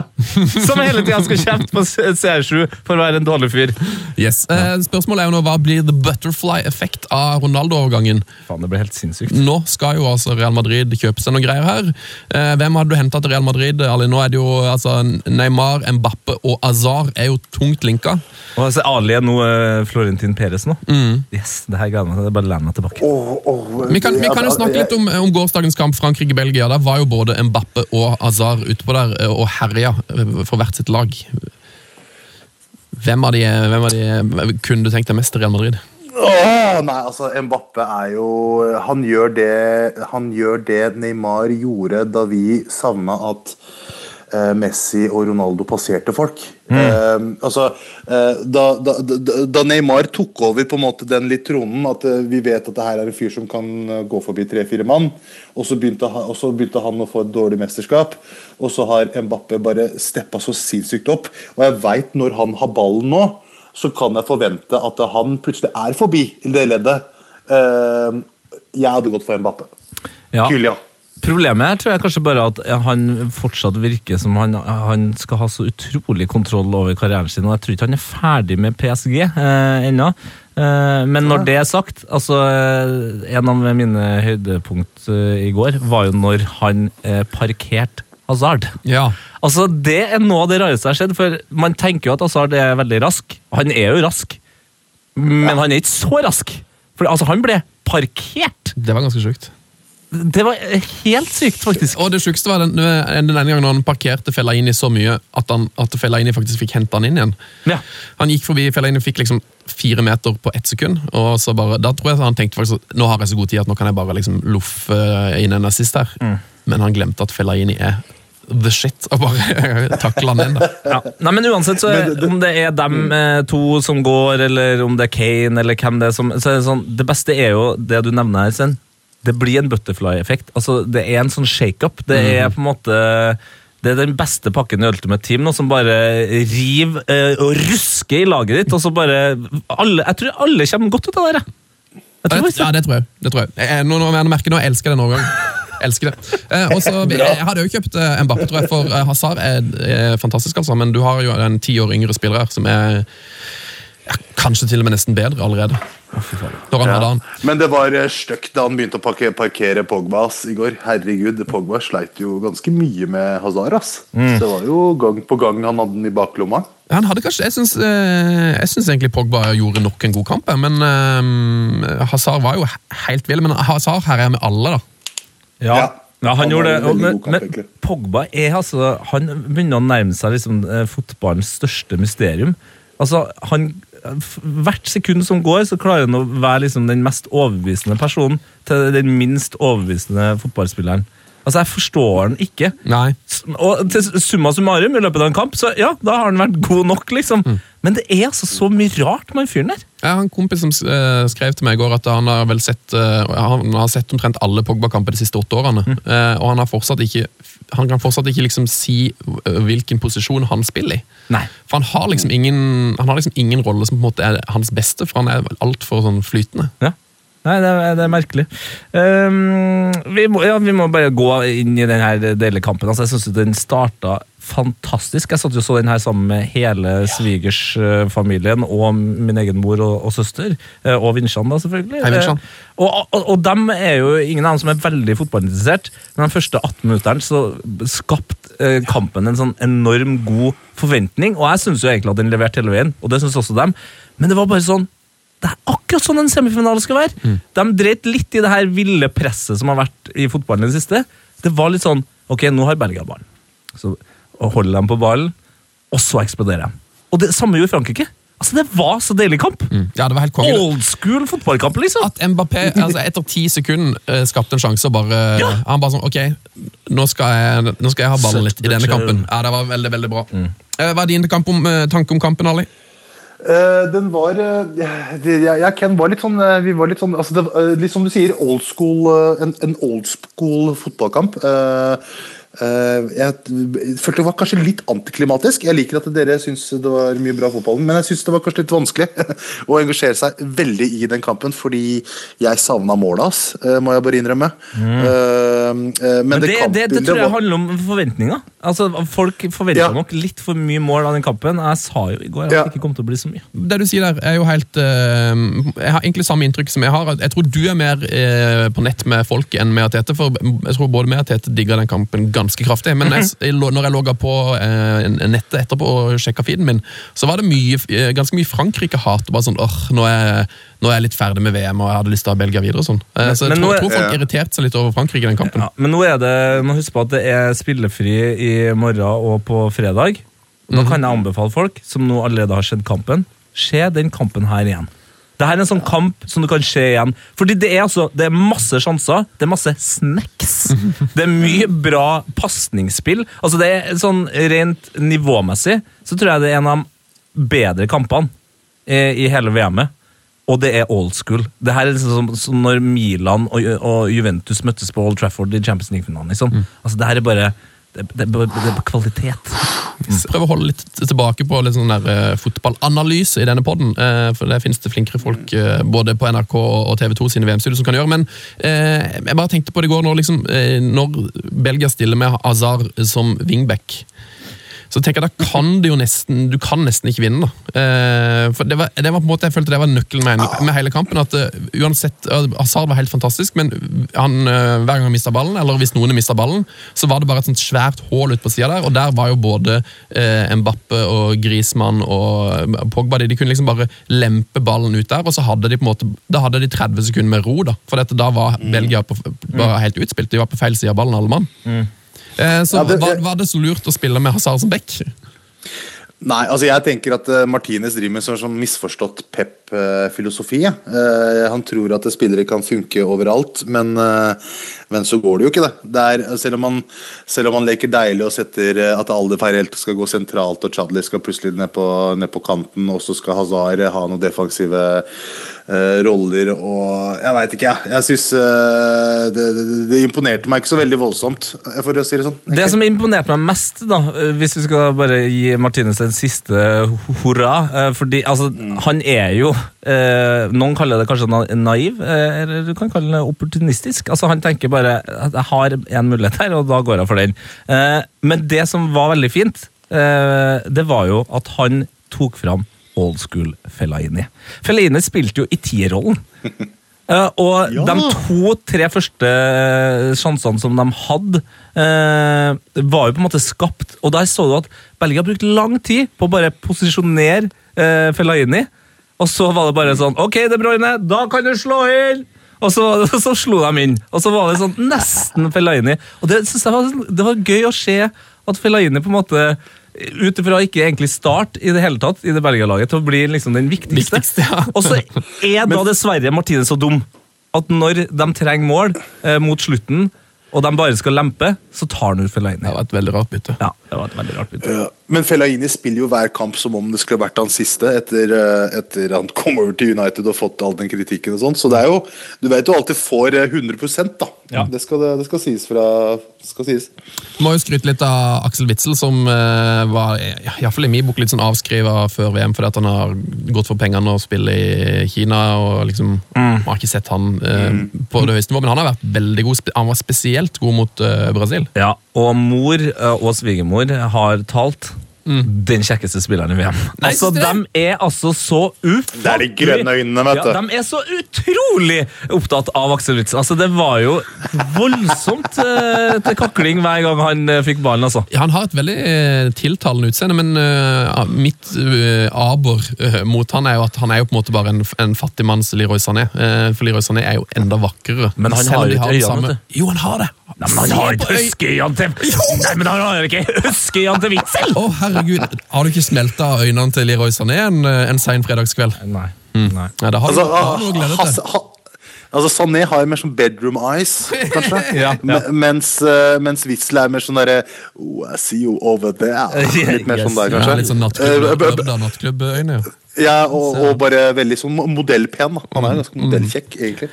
som hele tida skal kjefte på CR7 for å være en dårlig fyr? Yes. Eh, spørsmålet er jo nå, Hva blir the butterfly-effekt av Ronaldo-overgangen? Faen, det blir helt sinnssykt. Nå skal jo altså Real Madrid kjøpe seg noen greier her. Eh, hvem hadde du henta til Real Madrid? Ali? Nå er det jo altså, Neymar, Mbappe og Azar er jo tungt linka. Og så Ali er nå uh, Florentin Perez nå. Yes, det her gleder jeg meg til. Det er bare å meg tilbake. Vi kan, vi kan jo snakke litt om, om gårsdagens kamp Frankrike-Belgia. Der var jo både Mbappe og Azar utpå der eh, og herja eh, for hvert sitt lag. Hvem av de, hvem av de kunne du tenkt deg mest til Real Madrid? Åh, nei, altså Mbappe er jo Han gjør det, han gjør det Neymar gjorde da vi savna at eh, Messi og Ronaldo passerte folk. Eh, altså, uh, da, da, da, Neymar tok over på en måte den litt tronen, at uh, vi vet at det her er en fyr som kan eh, gå forbi tre-fire mann, og så, begynte og så begynte han å få et dårlig mesterskap, og så har Mbappe bare steppa så sinnssykt opp. Og jeg veit når han har ballen nå, så kan jeg forvente at han plutselig er forbi i det leddet. Eh, jeg hadde gått for Mbappe. Ja. Kylian. Problemet her tror jeg kanskje bare at han fortsatt virker som han, han skal ha så utrolig kontroll over karrieren sin, og jeg tror ikke han er ferdig med PSG eh, ennå. Eh, men når det er sagt, altså eh, En av mine høydepunkt eh, i går var jo når han eh, parkerte Hazard. Ja. Altså, Det er noe av det rareste jeg har skjedd, for man tenker jo at Hazard er veldig rask. Han er jo rask, men han er ikke så rask. For altså, han ble parkert! Det var ganske sjukt. Det var helt sykt, faktisk. Og det sjukeste var den, den ene gangen han parkerte Fellaini så mye at, han, at Fellaini faktisk fikk hente han inn igjen. Ja. Han gikk forbi Fellaini fikk liksom fire meter på ett sekund. og så bare, Da tror jeg han tenkte faktisk at nå har jeg så god tid at nå kan jeg bare liksom loffe inn en assist her. Men han glemte at Fellaini er the shit, og bare [laughs] takle han inn. da. Ja. Nei, men uansett, så om det er dem eh, to som går, eller om det er Kane, eller hvem det er som så er det, sånn, det beste er jo det du nevner her, Sven. Det blir en butterfly-effekt. Altså, det er en sånn shake-up. Det er på en måte det er den beste pakken i Ultimate Team nå, som bare river eh, og rusker i laget ditt. og så bare alle, Jeg tror alle kommer godt ut av det. jeg. Jeg tror Ja, det. det tror jeg. Det tror jeg. jeg nå, nå, jeg merker nå, jeg elsker den overgangen. Elsker det. Eh, også, [laughs] jeg hadde jo kjøpt eh, Mbappe, tror jeg, for eh, Hazard er, er fantastisk, altså, men du har jo en ti år yngre spiller her som er kanskje til og med nesten bedre allerede. Når han hadde han. Men det var eh, stygt da han begynte å parke- parkere Pogba i går. Herregud, Pogba sleit jo ganske mye med Hazard. ass. Mm. Det var jo gang på gang han hadde den i baklomma. Han hadde kanskje, Jeg syns, eh, jeg syns egentlig Pogba gjorde nok en god kamp, men eh, Hazard var jo helt vill. Men Hazard her er med alle, da. Ja, Ja. ja han, Han gjorde det. en Men, men. Pogba er altså Han begynner å nærme seg liksom, eh, fotballens største mysterium. Altså, han Hvert sekund som går, så klarer han å være liksom, den mest overbevisende personen til den minst overbevisende fotballspilleren. Altså, Jeg forstår han ikke. Nei. Og til summa summarum, i løpet av en kamp, så ja, da har han vært god nok, liksom. Men det er altså så mye rart med den fyren der. Jeg har en kompis som eh, skrev til meg i går at han har vel sett eh, Han har sett omtrent alle Pogba-kamper de siste åtte årene. Mm. og han har ikke Han kan fortsatt ikke liksom si eh, hvilken posisjon han spiller i. Nei. For han har liksom ingen Han har liksom ingen rolle som på en måte er hans beste, for han er altfor sånn flytende. Ja. Nei, det er, det er merkelig. Um, vi, må, ja, vi må bare gå inn i denne delekampen. Altså, jeg syns den starta fantastisk. Jeg satt jo så den her sammen med hele svigersfamilien og min egen mor og, og søster. eh, Og Vinsjan, da, selvfølgelig. Hei, Vinsjan. Eh, Og, og, og dem er jo ingen av dem som er veldig fotballinteressert, men de første 18 minuttene så skapte eh, kampen en sånn enorm god forventning, og jeg syns jo egentlig at den leverte hele veien, og det syns også dem, men det var bare sånn det er akkurat sånn en semifinale skal være. De dreit litt i det her ville presset som har vært i fotballen i det siste. Det var litt sånn Ok, nå har Belgia ballen. Så holder dem på ballen, og så eksploderer de. Og det samme gjorde Frankrike. Altså, Det var så deilig kamp! Ja, det var helt kongen. Old school fotballkamp, liksom! At Mbappé altså etter ti sekunder eh, skapte en sjanse og bare Ja. Han bare sånn Ok, nå skal jeg, nå skal jeg ha ballen litt i denne kampen. Ja, Det var veldig, veldig bra. Mm. Hva er din kamp om, eh, tanke om kampen, Ali? Eh, den var eh, Jeg og Ken var litt sånn eh, Vi var litt sånn altså det, Litt som du sier, old school, en, en old school fotballkamp. Eh, jeg følte det var kanskje litt antiklimatisk. Jeg liker at dere syns det var mye bra fotball, men jeg syns det var kanskje litt vanskelig [laughs] å engasjere seg veldig i den kampen, fordi jeg savna målet hans, eh, må jeg bare innrømme. Eh, eh, men Men det, kampen- det, det tror jeg var- handler om forventninger. Altså, Folk forventa Ja. nok litt for mye mål av den kampen. Jeg sa jo i går at Ja. det ikke kom til å bli så mye. Det du sier der, er jo helt eh, Jeg har egentlig samme inntrykk som jeg har. Jeg tror du er mer eh, på nett med folk enn med Tete, for jeg tror både meg og Tete digga den kampen ganske kraftig. Men jeg, jeg, når jeg logga på eh, nettet etterpå og sjekka feeden min, så var det mye, eh, ganske mye Frankrike-hat. Bare sånn, åh, nå er, nå er jeg litt ferdig med VM og jeg hadde lyst til å ha Belgia videre. og sånn. Eh, så jeg tror, nå er- tror folk irriterte seg litt over Frankrike i den kampen. Ja, men nå er det, må huske på at det er spillefri i morgen og på fredag. Da kan jeg anbefale folk som nå allerede har sett kampen, se den kampen her igjen. Det her er en sånn kamp som du kan se igjen. Fordi det er altså, det er masse sjanser, det er masse snacks. Det er mye bra pasningsspill. Altså det er sånn rent nivåmessig så tror jeg det er en av de bedre kampene eh, i hele VM-et. Og det er old school. Det her er liksom som, som når Milan og, og Juventus møttes på Old Trafford i Champions League-finalen. Liksom. Altså, det her er bare det, det, det, er kvalitet. Prøv å holde litt tilbake på litt sånn der, eh, fotballanalyse i denne podden. eh, for det finnes det flinkere folk eh, både på NRK og TV 2 sine VM-studio som kan gjøre. Men jeg bare tenkte på det i går, når, liksom, når Belgia stiller med Azar som wingback. Så tenker jeg, da kan du jo nesten, Du kan nesten ikke vinne. da. Eh, for det var, det var på en måte, Jeg følte det var nøkkelen med, med hele kampen. at eh, uansett, eh, Hazard var helt fantastisk, men han, hver gang han mista ballen, eller hvis noen mista ballen, så var det bare et sånt svært hull ut på sida der. Og der var jo både eh, Mbappe og Grismann og Pogba de, de kunne liksom bare lempe ballen ut der, og så hadde de på en måte, da hadde de 30 sekunder med ro. da, For dette, da var Belgia på, var helt utspilt. De var på feil side av ballen, alle mann. Eh, så Ja, det- var, var det så lurt å spille med Hazard som back? Nei, altså jeg tenker at uh, Martinez driver med sånn, sånn misforstått pep-filosofi. Uh, han tror at spillere kan funke overalt, men, men så går det jo ikke, det. det er, selv, om man, selv om man leker deilig og setter at Alde Feirelt skal gå sentralt og Chadli skal plutselig ned på, ned på kanten, og så skal Hazard ha noen defensive roller og Jeg veit ikke, jeg. Jeg syns uh, det, det, det imponerte meg ikke så veldig voldsomt, for å si det sånn. Det som imponerte meg mest, da, eh, hvis vi skal bare gi Martinez en siste hurra eh, Fordi altså, han er jo eh, Noen kaller det kanskje naiv, eh, eller du kan kalle det opportunistisk. Altså, han tenker bare at jeg har en mulighet her, og da går jeg for den. Eh, men det som var veldig fint, eh, det var jo at han tok fram old school Fellaini. Fellaini spilte jo i tierrollen. Uh, [laughs] og Ja. de to-tre første eh, sjansene som de hadde, uh, var jo på en måte skapt. Og der så du at Belgia brukte lang tid på å bare posisjonere uh, Fellaini. Og så var det bare sånn Ok, De Bruyne, da kan du slå inn! Og så, [laughs] så slo de inn. Og så var det sånn nesten Fellaini. Og det synes jeg var, det var gøy å se at Fellaini på en måte ut ifra ikke egentlig start i det hele tatt i det Belgia-laget til å bli liksom den viktigste. Viktigste, ja. [laughs] Og så er da dessverre Martine så dum at når de trenger mål eh, mot slutten, og de bare skal lempe, så tar han ut Fellaini. Det var et veldig rart bytte. Ja, det var et veldig rart bytte. Ja, Men Fellaini spiller jo hver kamp som om det skulle vært hans siste, etter, eh, etter han kom over til United og fått all den kritikken og sånn. Så det er jo Du vet jo alltid får eh, 100 da. Ja. Det, skal, det skal sies fra skal sies. Må jo skryte litt av Aksel Witzel, som uh, var iallfall i min bok litt sånn avskriva før VM fordi at han har gått for pengene og spiller i Kina. og liksom, Man har ikke sett han eh, på det høyeste nivå, men han har vært veldig god. Han var spesielt god mot uh, Brasil. Ja, og mor eh, og svigermor har talt. Den kjekkeste spilleren i VM. Nei, Altså? De er altså så ufattelig Det er de grønne øynene, vet du. Ja, de er så utrolig opptatt av Aksel Witzel. Altså, det var jo voldsomt uh, til kakling hver gang han uh, fikk ballen, altså. Ja, Han har et veldig uh, tiltalende utseende, men mitt abor aber mot han er jo at han er jo på en måte bare en, en fattigmanns Leroy Sané. For Leroy Sané er jo enda vakrere. Men han har jo ikke øynene, samme- vet Jo, han har det! Nei, men han har ikke øy- til Nei, men han har ikke huskeøynene til Witzel! Å, herregud. Har du ikke smelta øynene til Leroy Sané en, eh, en sein fredagskveld? Nei. Nei. Nei, det har Altså, du, har du noe å glede Hasse- til. ha, altså Sané har mer sånn bedroom eyes, kanskje. [laughs] Ja, ja. Mens, uh, mens Witzel er mer sånn derre oh, I see you over there. [laughs] Litt mer sånn der, kanskje. Ja, litt sånn Eh, nattklubb- nattklubbøyne. Ja. Og, og bare veldig sånn modellpen. da Han er ganske modellkjekk, egentlig.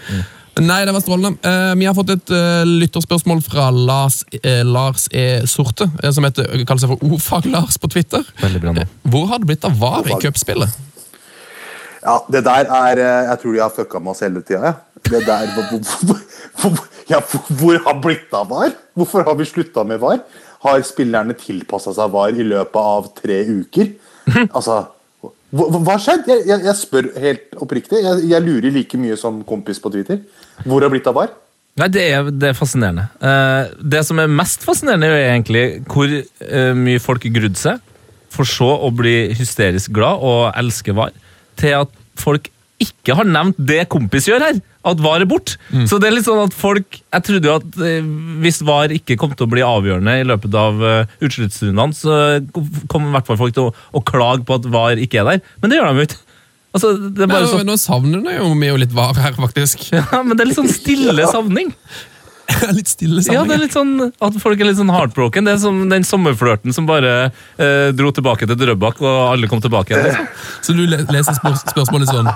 Nei, det var strålende. Eh, vi har fått et eh, lytterspørsmål fra Lars, eh, Lars E. Sorte, som heter, kaller seg for Ofag-Lars på Twitter. Veldig bra nå. Hvor har det blitt av VAR i cupspillet? Ja, det der er Jeg tror de har fucka med oss hele tida, ja. Det der hvor, hvor, hvor, ja, hvor, har blitt av VAR? Hvorfor har vi slutta med VAR? Har spillerne tilpassa seg VAR i løpet av tre uker? Altså hva, hva har skjedd? Jeg, jeg, jeg spør helt oppriktig. Jeg, jeg lurer like mye som kompis på Twitter. Hvor har blitt av VAR? Nei, det er, det er fascinerende. Eh, det som er mest fascinerende, er egentlig hvor eh, mye folk grudde seg, for så å bli hysterisk glad og elske VAR, til at folk ikke har nevnt det kompis gjør her, at VAR er bort. Så det er litt sånn at folk Jeg trodde jo at eh, hvis VAR ikke kom til å bli avgjørende i løpet av uh, utsluttstrundene, så kom i hvert fall folk til å, å klage på at VAR ikke er der, men det gjør de jo ikke. Altså, det Nei, så, Nå savner du jo vi jo litt var her, faktisk. [laughs] ja, men det er litt sånn stille savning. [laughs] litt stille savning. Ja, det er litt sånn at folk er litt sånn heartbroken. Det er som den sommerflørten som bare eh, dro tilbake til Drøbak, og alle kom tilbake igjen. Liksom. [laughs] Så du leser spør spørsmålet sånn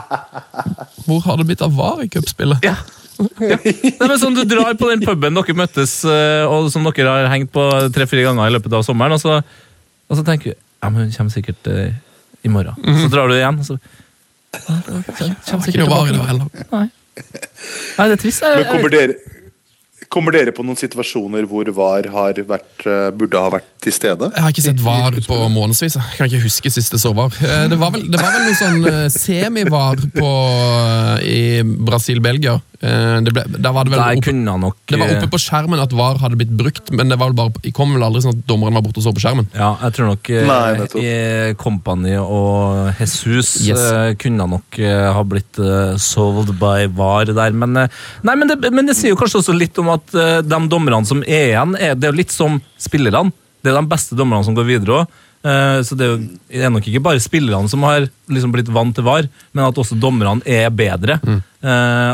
Hvor har det blitt av VAR i cupspillet? Ja. Ja. Det er sånn Du drar på den puben dere møttes, eh, og som dere har hengt på tre-fire ganger i løpet av sommeren, og så, og så tenker du ja, men hun kommer sikkert eh, i morgen. Så drar du igjen, og så kommer Ikke noe vare da heller. Nei. Nei, det er trist. Jeg, Men kommer dere, kommer dere på noen situasjoner hvor VAR har vært, eh, burde ha vært til stede? Jeg har ikke sett VAR på månedsvis. Jeg kan ikke huske siste så VAR. Det var vel, det var vel noe sånn eh, semi-VAR eh, i Brasil-Belgia. Eh, det ble- Da var det vel der oppe, kunne han nok det var oppe eh, på skjermen at VAR hadde blitt brukt, men det var vel bare, det kom vel aldri sånn at dommeren var borte og så på skjermen. Ja, jeg tror nok eh, Nei. Company og Jesus Yes. kunne nok ha blitt solved by VAR der. Men, nei, men, det, men det sier jo kanskje også litt om at de dommerne som er igjen, er, det er jo litt som spillerne. Det er de beste dommerne som går videre òg. Så det er, nok ikke bare spillerne som har liksom blitt vant til VAR, men at også dommerne er bedre. Mm.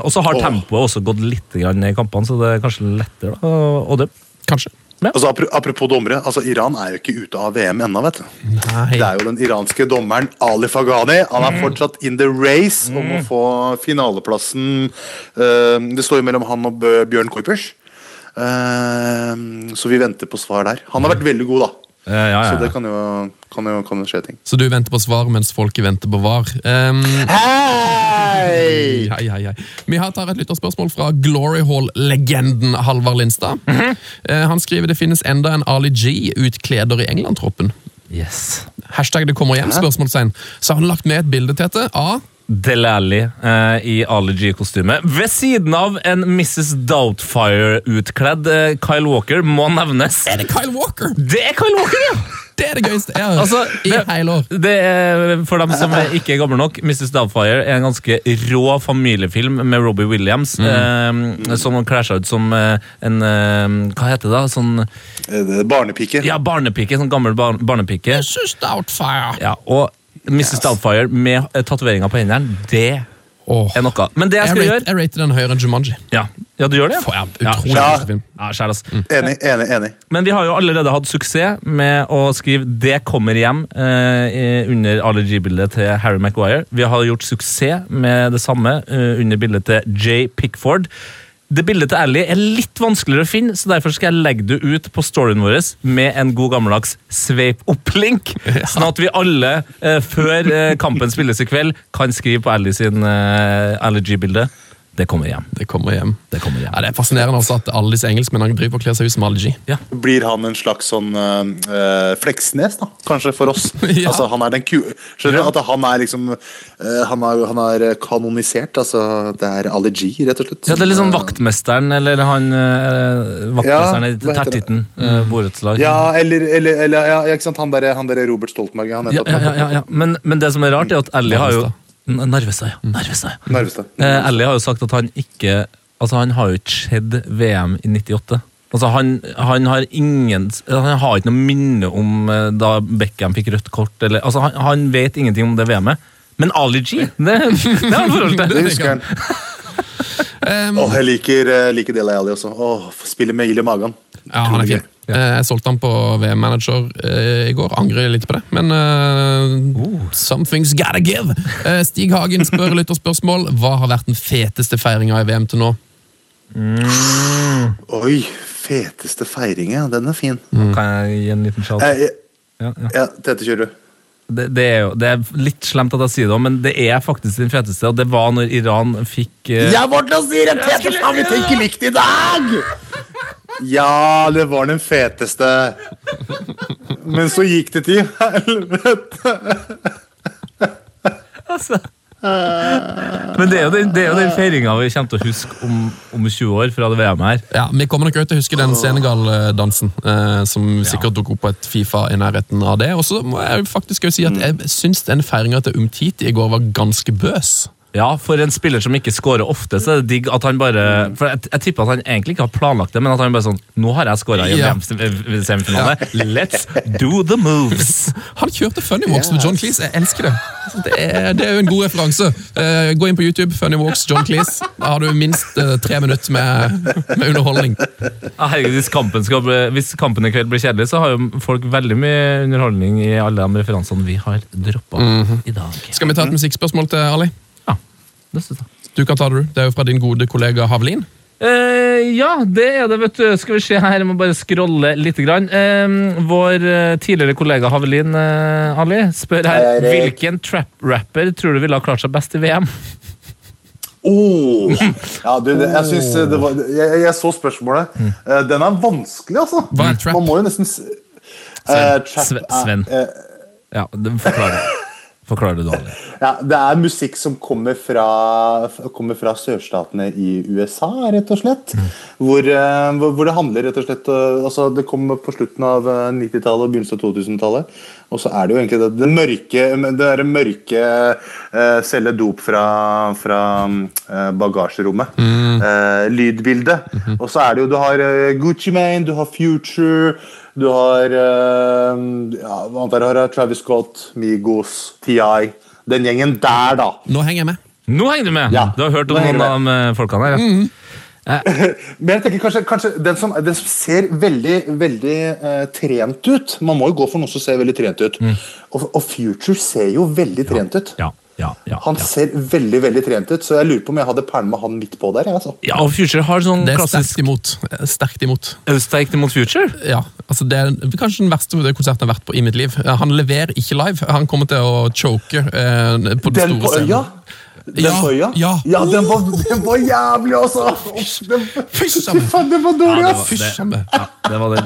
og så har tempoet også gått litt ned i kampene, så det er kanskje lettere da, å dømme. Kanskje. Altså, apropos dommere, altså Iran er jo ikke ute av VM ennå, vet du. Nei. Det er jo den iranske dommeren Ali Faghani. Han er fortsatt in the race om å få finaleplassen. Eh, det står jo mellom han og Bjørn Kuipers. Eh, så vi venter på svar der. Han har vært veldig god, da. Eh, ja, ja, Så det kan jo, kan jo, kan jo skje ting. Så du venter på svar mens folket venter på VAR. Um, Hei! Hei, hei, hei. Vi har tar et lytterspørsmål fra Glory Hall-legenden Halvard Lindstad. uh, Han skriver det finnes enda en Ali G utkleder i England-troppen. Yes. Hashtag det kommer hjem, spørsmålstegn. Så har han lagt med et bilde til dette av Delali eh, i Ali G-kostyme. Ved siden av en Mrs. Doubtfire-utkledd eh, Kyle Walker må nevnes. Er det Kyle Walker? Det er Kyle Walker, ja! Det er det gøyeste jeg har hørt Altså, i hele år. Det er, for dem som er ikke er gamle nok, Mrs. Doubtfire er en ganske rå familiefilm med Robbie Williams, eh, som kler seg ut som eh, en eh, Hva heter det? da? Sånn Eh, Barnepike. ja, barnepike. Sånn gammel bar barnepike. Mrs. Doubtfire. Ja, og Mrs. Doubtfire med eh, tatoveringer på hendene, det Åh. er noe. Men det jeg Jeg, rate, gjøre jeg rater den høyere enn Jumanji. Ja, ja du gjør det? For, ja, utrolig Ja. film. Ja, skjær, ass. Enig, enig, enig. Men vi har jo allerede hatt suksess med å skrive 'Det kommer hjem' eh, i- under allergibildet til Harry Maguire. Vi har gjort suksess med det samme eh, under bildet til Jay Pickford. Det bildet til Ally er litt vanskeligere å finne, så derfor skal jeg legge det ut på storyen vår med en god gammeldags sveip opp-link. [laughs] Sånn at vi alle, eh, før eh, kampen spilles i kveld, kan skrive på Ally sin eh, allergy-bilde. Det kommer hjem. Det kommer hjem. Det kommer hjem. Ja, det er fascinerende altså at alle disse engelskmennene driver og kler seg ut som Ali Ja. Blir han en slags sånn uh, Fleksnes, da? Kanskje for oss. [laughs] Ja. Altså, han er den ku... Skjønner du? At han er liksom uh, han, er, han er kanonisert. Altså, det er Ali rett og slett. Ja, det er litt sånn vaktmesteren, eller han uh, Vaktmesteren i? Tertitten. Uh, borettslag. Ja, eller, eller, eller ja, ja, ikke sant? Han derre han der Robert Stoltenberg. Han ja, ja, ja, ja, ja. Men, men det som er rart, er at Ellie har jo Narvestad. ja. Narvestad, ja. Narvestad, Eh, Ellie har jo sagt at han ikke Altså, han har jo ikke sett VM i 98. Altså, han, han har ingen Han har ikke noe minne om eh, da Beckham fikk rødt kort, eller Altså, han, han vet ingenting om det VM-et. Men Ali G, det, det har han forhold [laughs] Det til. husker han. [laughs] Um, Åh, jeg liker, uh, liker Dele Alli også. Åh, Spiller med ild i magen. Ja, han er fin. Eh, Jeg solgte han på VM-manager eh, i går. Angrer litt på det, men uh, something's gotta give. Eh, Stig Hagen spør lytterspørsmål. Hva har vært den feteste feiringa i VM til nå? Oi, feteste feiringa. Den er fin. Kan jeg gi en liten shout? Eh, eh, Ja, ja. ja, Tete, kjører du. Det, det, er jo, det er litt slemt at jeg sier det, men det er faktisk den feteste. Og det var når Iran fikk uh... Jeg var til å si det! Peter, skal vi tenke likt i dag? Ja, det var den feteste. Men så gikk det til helvete. altså. Men det er jo den, det er jo den feiringa vi kommer til å huske om, om 20 år fra det VM her. Ja, Vi kommer nok også til å huske den Senegal-dansen, eh, som sikkert dukket opp på et Fifa i nærheten av det. Og så må jeg faktisk også si at jeg syns den feiringa til Umtiti i går var ganske bøs. Ja, for en spiller som ikke scorer ofte, så er det digg at han bare For jeg, jeg tipper at han egentlig ikke har planlagt det, men at han bare sånn Nå har jeg scora i en Ja. VM-semifinale. [laughs] Let's do the moves! Han kjørte Funny Walks med John Cleese. Jeg elsker det. Det er, det er jo en god referanse. Eh, gå inn på YouTube, Funny Walks, John Cleese. Da har du minst eh, tre minutter med, med underholdning. Ah, herregud, hvis kampen, skal bli, hvis kampen i kveld blir kjedelig, så har jo folk veldig mye underholdning i alle de referansene vi har droppa i dag. Skal vi ta et musikkspørsmål til Ali? Det synes jeg. Du kan ta det, du. Det er jo fra din gode kollega Havlin. Uh, ja, det er det, vet du. Skal vi se her, jeg må bare scrolle litt. Grann. Uh, vår eh, tidligere kollega Havelin uh, Ali spør her hvilken trap-rapper tror du ville ha klart seg best i VM? Oh. Ja, du, det, jeg, synes det var, jeg, jeg så spørsmålet. Eh, Den er vanskelig, altså. Hva er trap? Man må jo nesten Eh, Sven. trap Sven. Sven. eh, Ja, Forklar det. Forklar det, dårlig. [laughs] Ja, det er musikk som kommer fra, kommer fra sørstatene i USA, rett og slett. Hvor, eh, hvor hvor det handler rett og slett eh, altså Det kom på slutten av eh, 90-tallet og begynnelsen av 2000-tallet. Og så er det jo egentlig det, det mørke Det mørke uh, selge dop fra, fra uh, bagasjerommet. Eh, lydbildet. Og så er det jo Du har eh, Gucci Mane, du har Future. Du har uh, ja, antar jeg har? Travis Scott, Migos, TI. Den gjengen der, da. Nå henger jeg med. Nå henger du med! Ja, Du har hørt om noen av folkene her? Ja. [laughs] Men jeg tenker kanskje, kanskje den, som, den som ser veldig, veldig eh, trent ut Man må jo gå for noe som ser veldig trent ut. Og, og Future ser jo veldig trent ut. Ja, ja, ja, Han ja. ser veldig veldig trent ut, så jeg lurer på om jeg hadde pælma han midt på der. Altså. ja, og Future har sånn Det er klassisk sterkt imot. Sterkt imot. Er sterkt imot Future? Ja, altså Det er kanskje den verste konserten jeg har vært på i mitt liv. Han leverer ikke live. Han kommer til å choke eh, på den, Den på store øya? Den Ja, på Ja. ja. den, var, den var jævlig, altså! Den, fy faen, den var dårlig, Ja, ass! Ja, det det.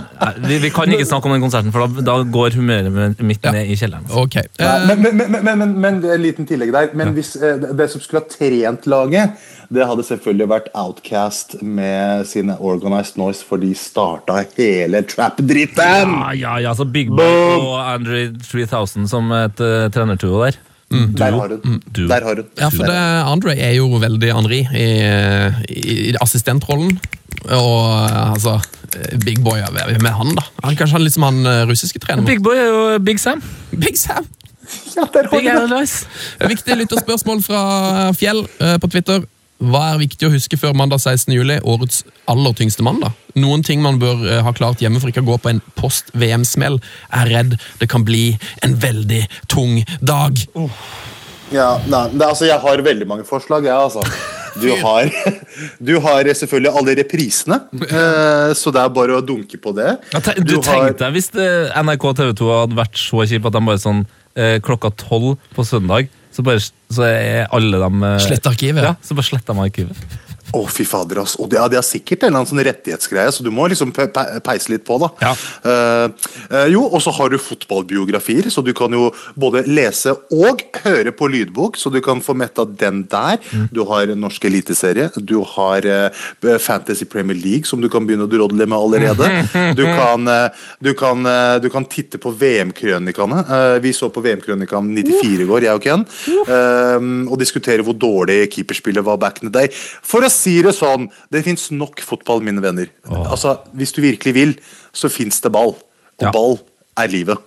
Vi, vi kan ikke snakke om den konserten, for da, da går humøret mitt ned i kjelleren. Okay. Eh, men, men, men, men, en liten tillegg der. Men hvis eh, det- det som skulle ha trent laget, det hadde selvfølgelig vært Outcast med sine Organized Noise, for de starta hele trap-dritten! Ja, ja, ja, så Big Bang og Andrew 3000 som et uh, trenertuo der. Der har hun. Du. Der har hun. Ja, for det, Andre er jo veldig Henri i, i, i assistentrollen. Og altså Big Boy, er er han, da? Han Kanskje han liksom han eh, russiske treneren? Big Boy er jo Big Sam. Big Sam! Ja, der har Big det. Viktig lytterspørsmål fra Fjell eh, på Twitter. Hva er viktig å huske før mandag 16. juli, årets aller tyngste mandag? Noen ting man bør eh, ha klart hjemme for ikke å gå på en post-VM-smell. Er redd det kan bli en veldig tung dag. Ja, nei, det, altså, jeg har veldig mange forslag, jeg, altså. [laughs] Du har, [laughs] du har selvfølgelig alle reprisene, eh, så det er bare å dunke på det. Ja, du tenkte deg hvis eh, NRK TV 2 hadde vært så kjipe at de bare sånn klokka tolv på søndag, så, bare, så er alle dem eh, Slett arkivet. Ja, så bare sletter de arkivet. Å, fy fader, ass. Og det, ja, det er sikkert en eller annen sånn rettighetsgreie, så du må liksom pe pe peise litt på, da. Ja. Eh, jo, og så har du fotballbiografier, så du kan jo både lese og høre på lydbok, så du kan få metta den der. Du har norsk eliteserie, du har uh, Fantasy Premier League, som du kan begynne å drodle med allerede. [laughs] Du kan, uh, du kan, du kan titte på VM-krønikene. Vi så på VM-krønikene 94 i går, jeg og Ken, eh, og diskutere hvor dårlig keeperspillet var back in the day. For å si det sånn, det fins nok fotball, mine venner. Altså, Hvis du virkelig vil, så fins det ball. Og Ja. ball er livet.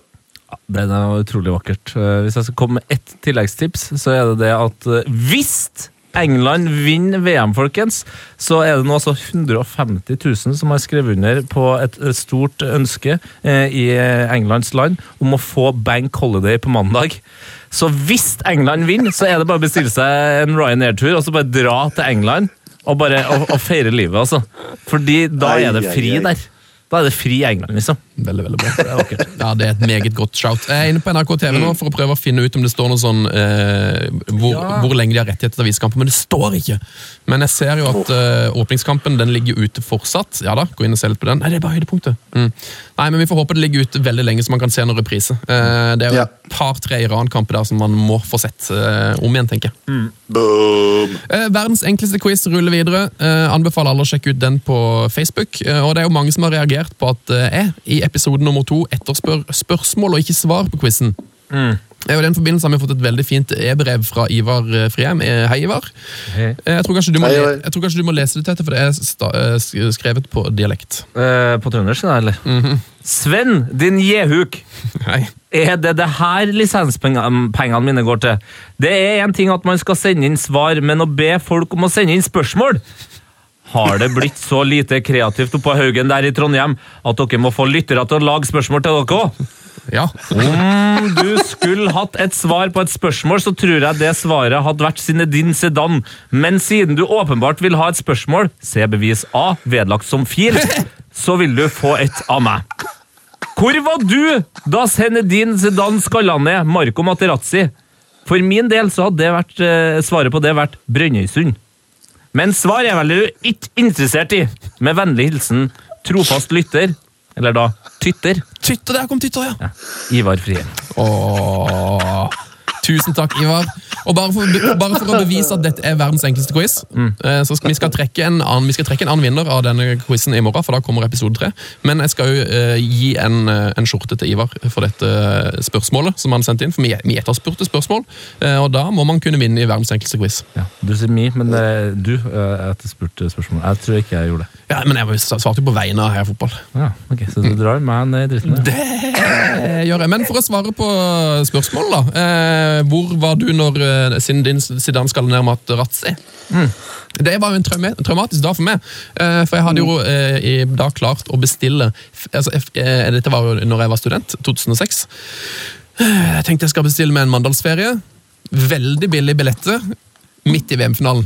Ja, det er utrolig vakkert. Eh, Hvis jeg skal komme med ett tilleggstips, så er det det at eh, hvis England vinner VM, folkens, så er det nå altså 150 000 som har skrevet under på et eh, stort ønske i Englands land om å få bank holiday på mandag. Så hvis England vinner, så er det bare å bestille seg en Ryanair-tur og så bare dra til England og bare og, og feire livet, altså. Fordi da er det fri der. Da er det fri England, liksom. Veldig, veldig bra. Det er vakkert. Ja, det er et meget godt shout. Jeg er inne på NRK TV nå for å prøve å finne ut om det står noe sånn eh, hvor, Ja. hvor lenge de har rettigheter til å vise kampen, men det står ikke. Men jeg ser jo at eh, åpningskampen den ligger ute fortsatt. Ja da, gå inn og se litt på den. Nei, det er bare høydepunktet. Mm. Nei, men Vi får håpe det ligger ute veldig lenge, så man kan se noen reprise. Eh, det er jo Ja. et par-tre Iran-kamper der som man må få sett eh, om igjen, tenker jeg. Boom! Eh, verdens enkleste quiz ruller videre. Eh, anbefaler alle å sjekke ut den på Facebook. Eh, og det er jo mange som har reagert på at eh, jeg i episode nummer to etterspør spørsmål og ikke svar på quizen. Mm. I den forbindelse har vi fått et veldig fint e-brev fra Ivar eh, Friem. Eh, Hei, Ivar. Hei. Eh, Jeg tror, kanskje du må, jeg tror kanskje du må lese det til etter, for det er sta skrevet på dialekt. Eh, på trøndersk, da, eller? Sven, din jehuk. [laughs] Hei. Er det det her lisenspengene mine går til? Det er en ting at man skal sende inn svar, men å be folk om å sende inn spørsmål Har det blitt så lite kreativt oppå Haugen der i Trondheim at dere må få lyttere til å lage spørsmål til dere òg? Ja. Om du skulle hatt et svar på et spørsmål, så tror jeg det svaret hadde vært Zinedine Sedan. Men siden du åpenbart vil ha et spørsmål, se bevis A vedlagt som fil, så vil du få et av meg. Hvor var du da Zinedine Zidane skalla ned Marco Materazzi? For min del så hadde det vært, eh, svaret på det vært Brønnøysund. Men svar er vel du ikke interessert i. Med vennlig hilsen trofast lytter, eller da tytter, Tytter, der kom Tytter, ja. Ivar Frie. Åh, tusen takk, Ivar. Og bare for, bare for å bevise at dette er verdens enkleste quiz, eh, så skal vi, skal trekke en annen, vi skal trekke en annen vinner av denne quizen i morgen, for da kommer episode tre. Men jeg skal jo eh, gi en, eh, en skjorte til Ivar for dette spørsmålet som han sendte inn. For vi, vi etterspurte spørsmål, og da må man kunne vinne i verdens enkleste quiz. Ja, du sier mi, men du etterspurte spørsmål. Jeg tror ikke jeg gjorde det. Ja, Men jeg svarte jo på vegne av Heia Fotball. Ja, ok, Så du drar meg ned i dritten? ja. Det gjør jeg. Men for å svare på spørsmålet, da. Eh, hvor var du når siden din Zidane skal ned Materazzi? Det var jo en traume, traumatisk dag for meg. Eh, for jeg hadde jo eh, da klart å bestille altså, eh, Dette var jo når jeg var student, 2006. Eh, Jeg tenkte jeg skal bestille meg en mandalsferie. Veldig billig billetter midt i VM-finalen.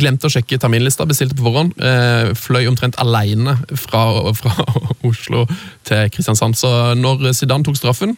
Glemte å sjekke terminlista, bestilte på forhånd. Eh, fløy omtrent alene fra, fra [laughs] Oslo til Kristiansand. Så når Zidane tok straffen,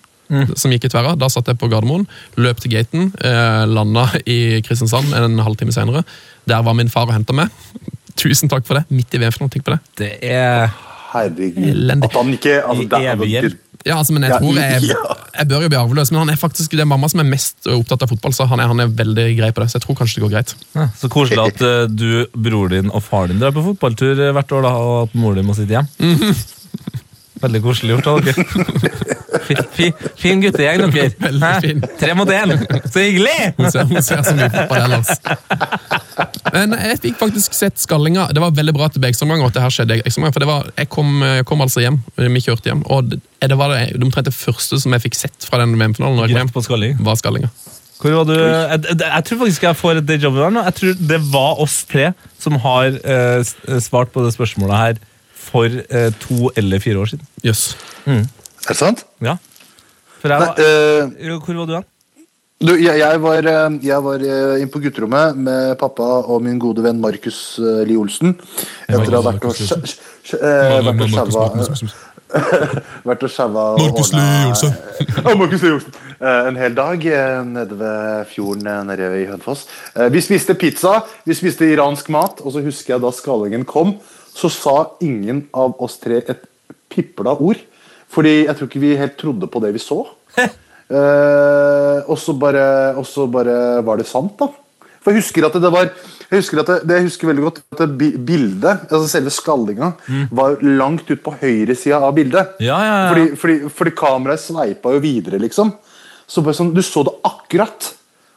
som gikk i tverra, da satt jeg på Gardermoen, løp til gaten, eh, landa i Kristiansand en halvtime senere. Der var min far og henta meg. [laughs] Tusen takk for det. Midt i VM-finalen. Tenk på det. Det er Herregud. Elendig. At han ikke altså, I det er- evig. Ja, altså, men jeg tror jeg, jeg bør jo bli arveløs, men han er faktisk det er mamma som er mest opptatt av fotball, så han er, han er veldig grei på det. Så jeg tror kanskje det går greit. ja, så koselig at uh, du, broren din og faren din drar på fotballtur eh, hvert år, da, og at moren din må sitte hjem. Veldig koselig gjort av dere. [laughs] Fin, guttegjeng, dere. Veldig Hæ? fin. Tre mot én! Så hyggelig! Hun ser, hun ser så mye fotball ellers. Men jeg fikk faktisk sett skallinga. Det var veldig bra at det ble ekstraomgang, at det her skjedde ekstraomgang. For det var, jeg kom, jeg kom altså hjem, vi kjørte hjem, og det, det var det, omtrent det første som jeg fikk sett fra den VM-finalen. når jeg kom Greit på skalling. var skallinga. Hvor var du? Jeg, jeg, tror faktisk jeg får et day job her nå. Jeg tror det var oss tre som har eh, svart på det spørsmålet her for eh, to eller fire år siden. Jøss. Er det sant? Ja. For jeg var, Nei, Ja, Hvor var du hen? du, jeg, jeg var, eh, jeg var eh, inne på gutterommet med pappa og min gode venn Markus eh, Lie Olsen. Etter å ha vært og eh, sjaua Vært og sjaua [laughs] Markus Lie Olsen. [laughs] Markus Lie Olsen. Eh, En hel dag eh, nede ved fjorden eh, nede i Hønefoss. Eh, Vi spiste pizza, vi spiste iransk mat, og så husker jeg da skallingen kom, så sa ingen av oss tre et pipla ord. Fordi jeg tror ikke vi helt trodde på det vi så. Eh, og så bare, bare var det sant, da. For jeg husker at det var jeg husker, at det, det jeg husker veldig godt at det bildet, altså selve skallinga, var langt ut på høyresida av bildet. Ja, ja, ja. Fordi, fordi, fordi kameraet sveipa jo videre, liksom. Så bare sånn, Du så det akkurat,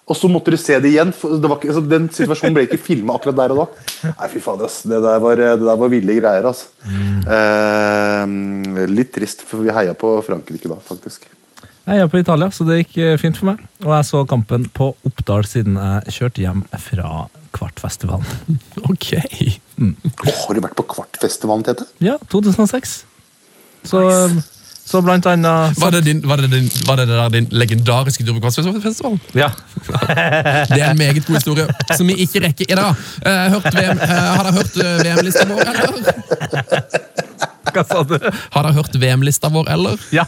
og så måtte du se det igjen. For det var ikke, altså, den situasjonen ble ikke filma akkurat der og da. Nei, fy fader, ass. Det der var, det der var ville greier, altså. Eh, litt trist, for vi heia på Frankrike da, faktisk. Jeg er på Italia, så det gikk eh, fint for meg. Og jeg så kampen på Oppdal siden jeg kjørte hjem fra Kvartfestivalen. [laughs] Ok. Åh, har du vært på Kvartfestivalen, Tete? Ja, 2006. Så, så blant annet Var det, din, var, det din, var det det der din legendariske tur? Ja. [laughs] Det er en meget god historie som vi ikke rekker i dag. Eh, eh, har dere hørt eh, VM-lista vår, eller? Hva sa du? Har dere hørt VM-lista vår, eller? Ja.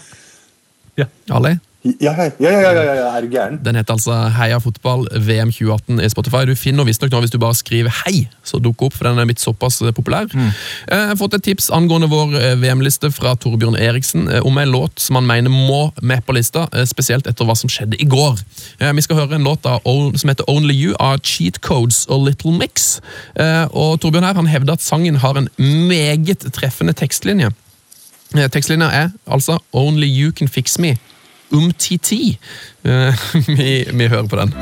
Ali? Ja, ja, ja, ja, ja, ja, ja, er du gæren? Den heter altså Heia fotball VM 2018 i Spotify. Du finner visstnok nå hvis du bare skriver 'hei', så dukker opp, for den er blitt såpass eh, populær. Mm. Jeg har fått et tips angående vår eh, VM-liste fra Torbjørn Eriksen eh, om en låt som han mener må med på lista, eh, spesielt etter hva som skjedde i går. Eh, Vi skal høre en låt av, som heter 'Only You' av Cheat Codes og Little Mix. Eh, Og Torbjørn her han hevder at sangen har en meget treffende tekstlinje. Eh, Tekstlinja er altså 'Only you can fix me'. Umtiti. Eh, [laughs] vi, vi hører på den.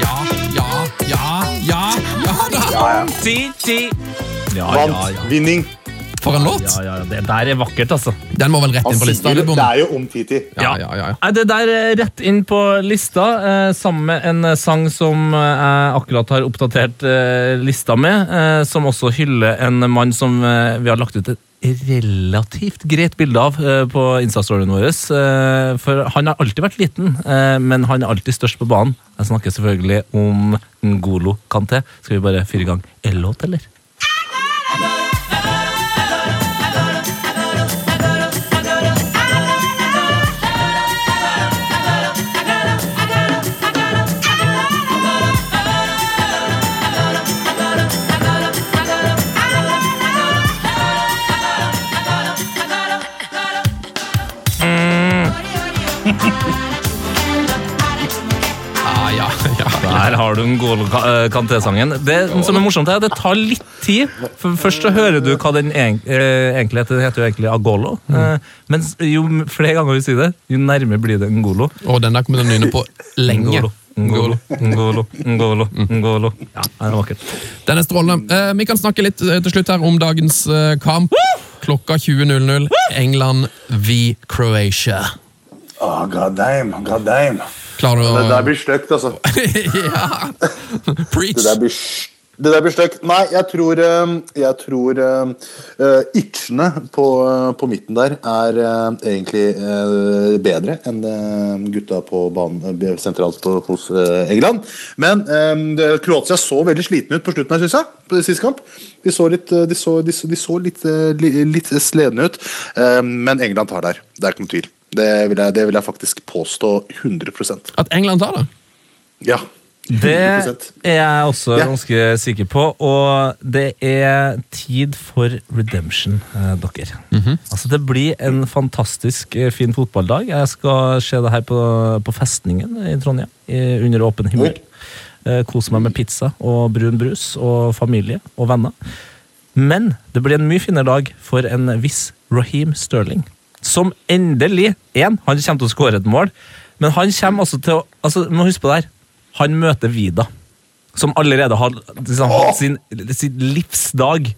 Ja, ja, ja, ja, ja da! Ja, ja. Vinning. For en låt! Ja, ja, ja. Det der er vakkert, altså. Den må vel rett inn på lista? det, eller, det er jo om Titi. Ja, ja, ja, ja. Det der er rett inn på lista, eh, sammen med en eh, sang som eh, jeg akkurat har oppdatert eh, lista med, eh, som også hyller en mann som vi har lagt ut et relativt greit bilde av på Insta-storyen vår. For han har alltid vært liten, men han er alltid størst på banen. Jeg snakker selvfølgelig om Ngolo Kanté. Skal vi bare fyre i gang en låt, eller? Der har du Ngolo Ka- eh, Kanté-sangen. Det som er morsomt, er at det tar litt tid. For Først så hører du hva den eh, egentlig heter. Den heter jo egentlig Agolo. Eh, Men jo flere ganger vi sier det, jo nærmere blir det Ngolo. Og den der kommer til å nynne på lenge. Ngolo, Ngolo, Ngolo, Ngolo, Ngolo. Ja, den er vakkert. Den er strålende. Vi kan snakke litt til slutt her om dagens kamp. Klokka 20.00. England v Croatia. Oh, god damn, god damn. Klarer du Det der blir stygt, altså. [laughs] Ja! Preach! Det der blir, det der blir stygt. Nei, jeg tror, eh, jeg tror uh, itchene på, eh, på midten der er uh, egentlig uh, bedre enn eh, gutta på banen eh, sentralt hos eh, England. Men eh, Kroatia så veldig slitne ut på slutten her, syns jeg. På siste kamp. De så litt, eh, de så, de så, de så litt, eh, litt sledne ut. Eh, men England tar der. Det er ikke noe tvil. Det vil jeg, det vil jeg faktisk påstå 100% At England tar det? Ja. 100%. Det er jeg også Ja. ganske sikker på, og det er tid for redemption, eh, dere. Altså, det blir en fantastisk eh, fin fotballdag. Jeg skal se det her på, på festningen i Trondheim, i, under åpen himmel. Eh, kose meg med pizza og brun brus og familie og venner. Men det blir en mye finere dag for en viss Raheem Sterling. Som endelig en, Han kommer til å skåre et mål, men han kommer også til å altså, må huske på det her, Han møter Vida, som allerede har liksom, hatt sin, sin livsdag.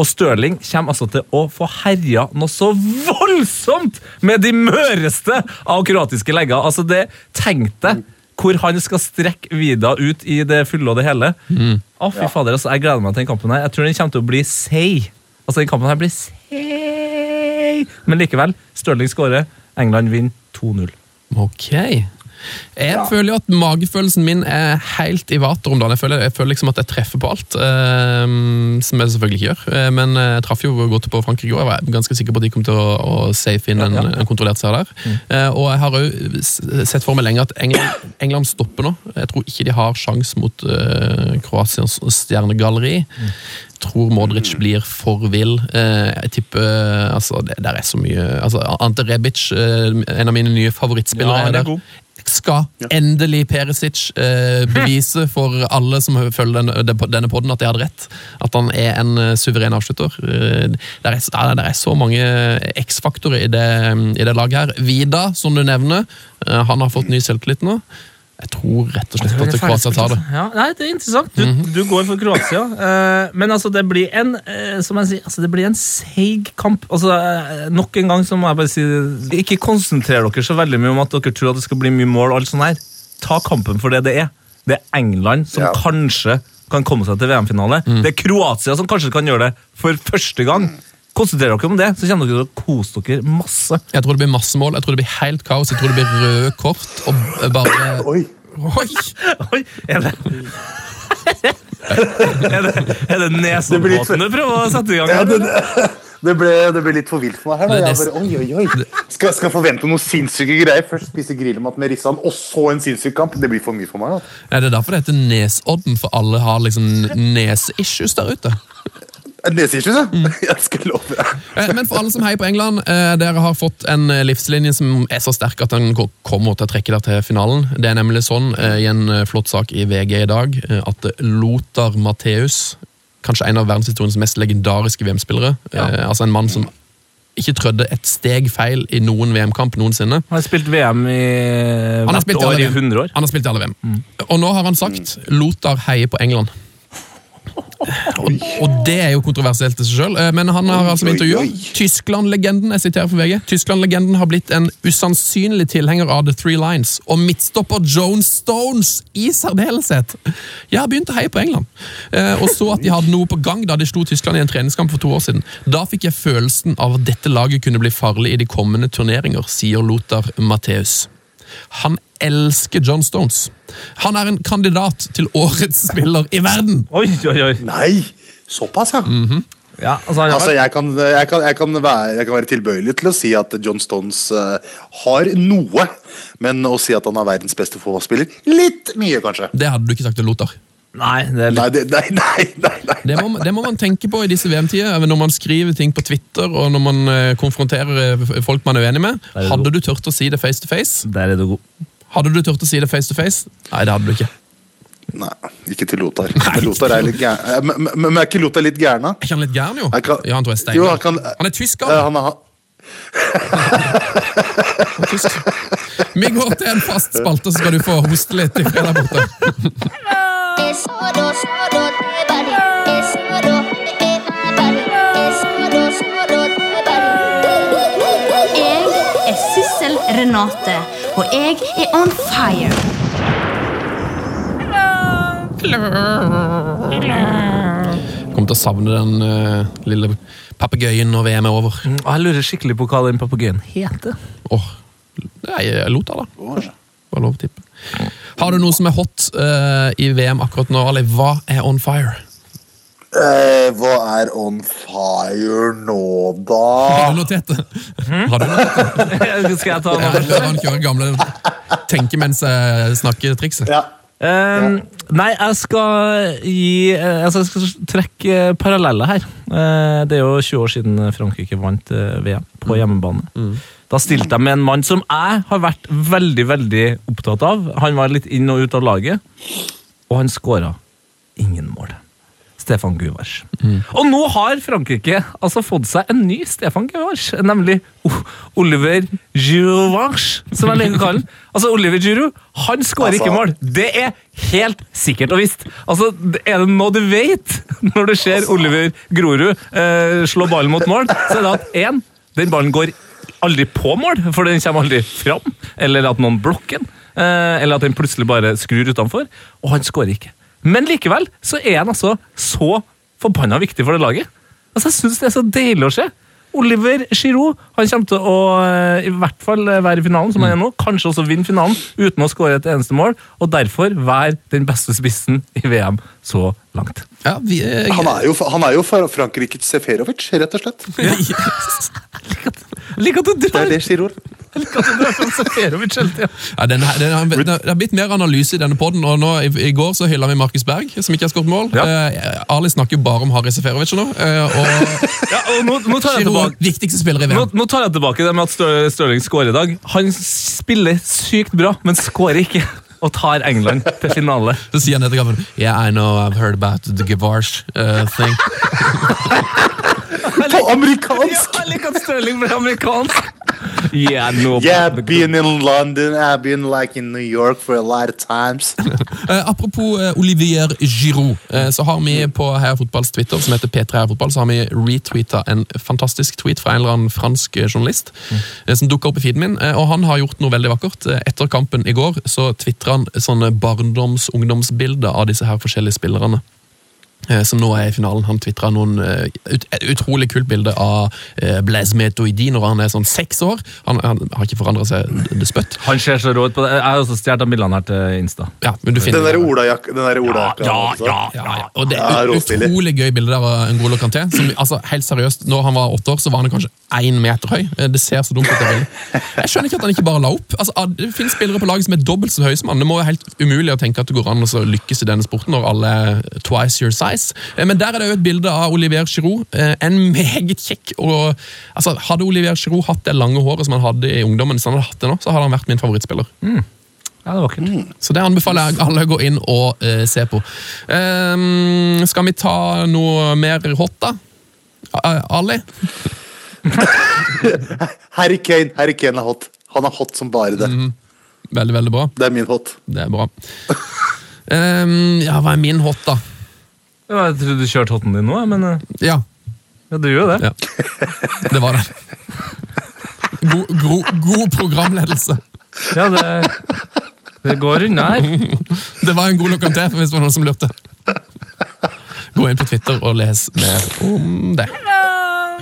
Og Stirling kommer altså til å få herja noe så voldsomt med de møreste av kroatiske legger. Altså det, tenkte hvor han skal strekke Vida ut i det fulle og det hele. Å, fy fader, altså, Jeg gleder meg til den kampen. her. Jeg tror den kommer til å bli seig. Altså, den kampen her blir seig. Men likevel, Stirling skårer. England vinner 2-0. Ok. Jeg føler jo at magefølelsen min er helt i vater om dagen. Jeg føler, jeg føler liksom at jeg treffer på alt, eh, som jeg selvfølgelig ikke gjør. Eh, men jeg traff jo godt på Frankrike òg. Jeg var ganske sikker på at de kom til å, å safe inn en, en kontrollert seier der. Eh, og jeg har òg sett for meg lenge at England, England stopper nå. Jeg tror ikke de har sjans mot eh, Kroatias stjernegalleri. Tror Modric blir for vill. Eh, jeg tipper altså, det der er så mye altså, Ante Rebic, eh, en av mine nye favorittspillere, Ja, er er der. Skal endelig Perisic eh, [laughs] bevise for alle som følger denne, podden at jeg hadde rett. At han er en eh, suveren avslutter. Eh, der, er, der er så mange X-faktorer i, det- i det laget her. Vida, som du nevner, eh, han har fått ny selvtillit nå. Jeg tror rett og slett at Kroatia tar det. Ja, nei, det er interessant. Du, du går for Kroatia. eh, men altså, det blir en eh, som jeg sier, altså, det blir en seig kamp. Altså, eh, nok en gang så må jeg bare si Ikke konsentrer dere så veldig mye om at dere tror at det skal bli mye mål. og alt sånt her. Ta kampen for det det er. Det er England som Ja. kanskje kan komme seg til VM-finale. Det er Kroatia som kanskje kan gjøre det for første gang. Konsentrer dere om det, så kommer dere til å kose dere masse. Jeg tror det blir masse mål, jeg tror det blir helt kaos, jeg tror det blir røde kort. og bare... [coughs] Oi. Oi! Oi, er det [laughs] Er det, er det nesebåten du prøver å sette i gang? Ja, det, [laughs] det, ble, det ble litt for vilt for meg her. Da. Jeg bare, oi, oi, oi. Skal, skal jeg forvente noen sinnssyke greier. Først spise grillmat med Rissan, og så en sinnssyk kamp. Det blir for mye for meg. Da. Er det derfor det heter Nesodden, for alle har liksom neseissues der ute? Det sier ikke det. Jeg skal love deg. Eh, Men for alle som heier på England, eh, dere har fått en eh, livslinje som er så sterk at den kommer til å trekke dere til finalen. Det er nemlig sånn i en flott sak i VG i dag at Lothar Matheus, kanskje en av verdenshistoriens mest legendariske VM-spillere, ja. altså en mann som ikke trødde et steg feil i noen VM-kamp noensinne. Han har spilt VM i hvert år i VM. 100 år. Han har spilt i alle VM. Og nå har han sagt Lothar heier på England. Og, og det er jo kontroversielt i seg sjøl, men han har altså intervjua. Tyskland-legenden jeg siterer for VG, Tyskland-legenden har blitt en usannsynlig tilhenger av The Three Lines, og midtstopper Joan Stones i særdeleshet. Jeg har begynt å heie på England, eh, og så at de hadde noe på gang da de slo Tyskland i en treningskamp for to år siden. Da fikk jeg følelsen av at dette laget kunne bli farlig i de kommende turneringer, sier Lothar Matheus. Han elsker John Stones. Han er en kandidat til årets spiller i verden! Oi, oi, oi. Nei, såpass, ja. Ja, altså, jeg, Altså, jeg kan, jeg, kan, jeg, kan være, jeg kan være tilbøyelig til å si at John Stones uh, har noe, men å si at han er verdens beste fotballspiller litt mye, kanskje. Det hadde du ikke sagt til Lothar. Nei, det er litt Nei, det, nei, nei, nei, nei. Det må, det må man tenke på i disse VM-tider, når man skriver ting på Twitter og når man eh, konfronterer eh, folk man er uenig med. er det Hadde du turt å si det face to face? Der er du god. Hadde du turt å si det face to face? Nei, det hadde du ikke. nei ikke til Lothar. Lothar er litt gæren. Eh, Men, men, men er ikke Lothar litt gæren, da? Er ikke han litt gæren, jo? Jeg kan- Ja, han tror jeg er Jo, han kan- Han er tysker! Uh, Han er, Han er tysk. Vi går til en fast spalte, så skal du få hoste litt i fredag borte. [laughs] Jeg er Sissel Renate, og jeg er on fire. Kommer til å savne den eh, lille papegøyen når VM er over. Og jeg lurer skikkelig på hva den papegøyen heter. Åh, Nei, jeg lot da. Bare lov å tippe. Har du noe som er hot uh, i VM akkurat nå, Ali? Hva er on fire? eh, hva er on fire nå, da? Har du notert det? Har du notert det? Skal jeg ta Ja, den? Han kjører gamle tenke mens jeg snakker-trikset. Ja. Ehm, nei, jeg skal gi eh, altså Jeg skal trekke paralleller her. Eh, det er jo 20 år siden Frankrike vant eh, VM på hjemmebane. Da stilte jeg med en mann som jeg har vært veldig veldig opptatt av. Han var litt inn og ut av laget, og han skåra ingen mål. Stefan Guvars. Og nå har Frankrike altså fått seg en ny Stefan Guvars, nemlig Oliver Giroux, som jeg liker å kalle han. Altså, Oliver Giroud han skårer Altså- ikke mål. Det er helt sikkert og visst. Altså, er det noe du vet når du ser Oliver Grorud eh, slå ballen mot mål, så er det at én, den ballen går aldri på mål, for den kommer aldri fram, eller at noen blokker den, eh, eller at den plutselig bare skrur utenfor, og han skårer ikke. Men likevel så er han altså så forbanna viktig for det laget. Altså, Jeg syns det er så deilig å se. Oliver Giroud han kommer til å eh, i hvert fall være i finalen, som han er nå. Kanskje også vinne finalen uten å skåre et eneste mål, og derfor være den beste spissen i VM så langt. Ja, vi, jeg... Han er jo, han er jo Frankrikes Seferovic, rett og slett. yes. Lik at du Det er det Giroud. drar Seferovic hele tida. ja, den, her- den, har- det har blitt mer analyse i denne nå, i, i går så hylla vi Markus Berg, som ikke har skåret mål. Ja. Eh, Ali snakker jo bare om Harry Seferovic nå, eh, og Ja, og nå, nå tar jeg Giroud, tilbake viktigste spiller i nå, VM. nå tar jeg tilbake det med at Stirling skårer i dag. Han spiller sykt bra, men skårer ikke. Og tar England til finale. Så sier han etter kampen Yeah, I know, I've heard about the Gavars uh, thing. [laughs] På amerikansk! [laughs] Ja, at Stirling ble amerikansk! Yeah, no, Yeah, been in London, I've been like in New York for a lot of times. uh, [laughs] apropos uh, Olivier Giroud, uh, så har vi på Heia Fotballs Twitter, som heter P3 Heia Fotball, så har vi retweeta en fantastisk tweet fra en eller annen fransk journalist eh, som dukka opp i feeden min, og han har gjort noe veldig vakkert. Etter kampen i går så tvitra han sånne barndoms-ungdomsbilder av disse her forskjellige spillerne. Eh, Som nå er i finalen. Han tvitra noen eh, ut, utrolig kult bilde av eh, Blaise Metoidi når han er sånn seks år. Han, han har ikke forandra seg det spøtt. Han ser så rå ut på det. Jeg har også stjålet bildene her til Insta. Ja, men du finner Den der olajakka den der Ola Ja, ja. Ja, ja. Og det er et utrolig gøy bilde der av Ngolo Kanté. Som, altså, helt seriøst, når han var åtte år, så var han kanskje én meter høy. Det ser så dumt ut. Jeg skjønner ikke at han ikke bare la opp. Altså, ah, det finnes spillere på laget som er dobbelt så høye som han. Det må være helt umulig å tenke at det går an å så lykkes i denne sporten når alle er twice your size. Nice. Eh, Men der er det jo et bilde av Olivier Giroud. Eh, En meget kjekk og altså, Hadde Olivier Giroud hatt det lange håret som han hadde i ungdommen, så han hadde hatt det nå, så hadde han vært min favorittspiller. Ja, det var kult. Så det anbefaler jeg alle å gå inn og uh, se på. Um, skal vi ta noe mer hot, da? Uh, Ali? [laughs] Harry Kane, Harry Kane er hot. Han er hot som bare det. Veldig, veldig bra. Det er min hot. Det er bra. Um, ja, hva er min hot, da? Jeg trodde du kjørte hotten din nå, men eh, Ja, ja, du gjør det. Ja. det var det. God, god, god programledelse. Ja, det, det går unna her. Det var en god nok til, hvis det var noen som lurte. Gå inn på Twitter og les mer om det.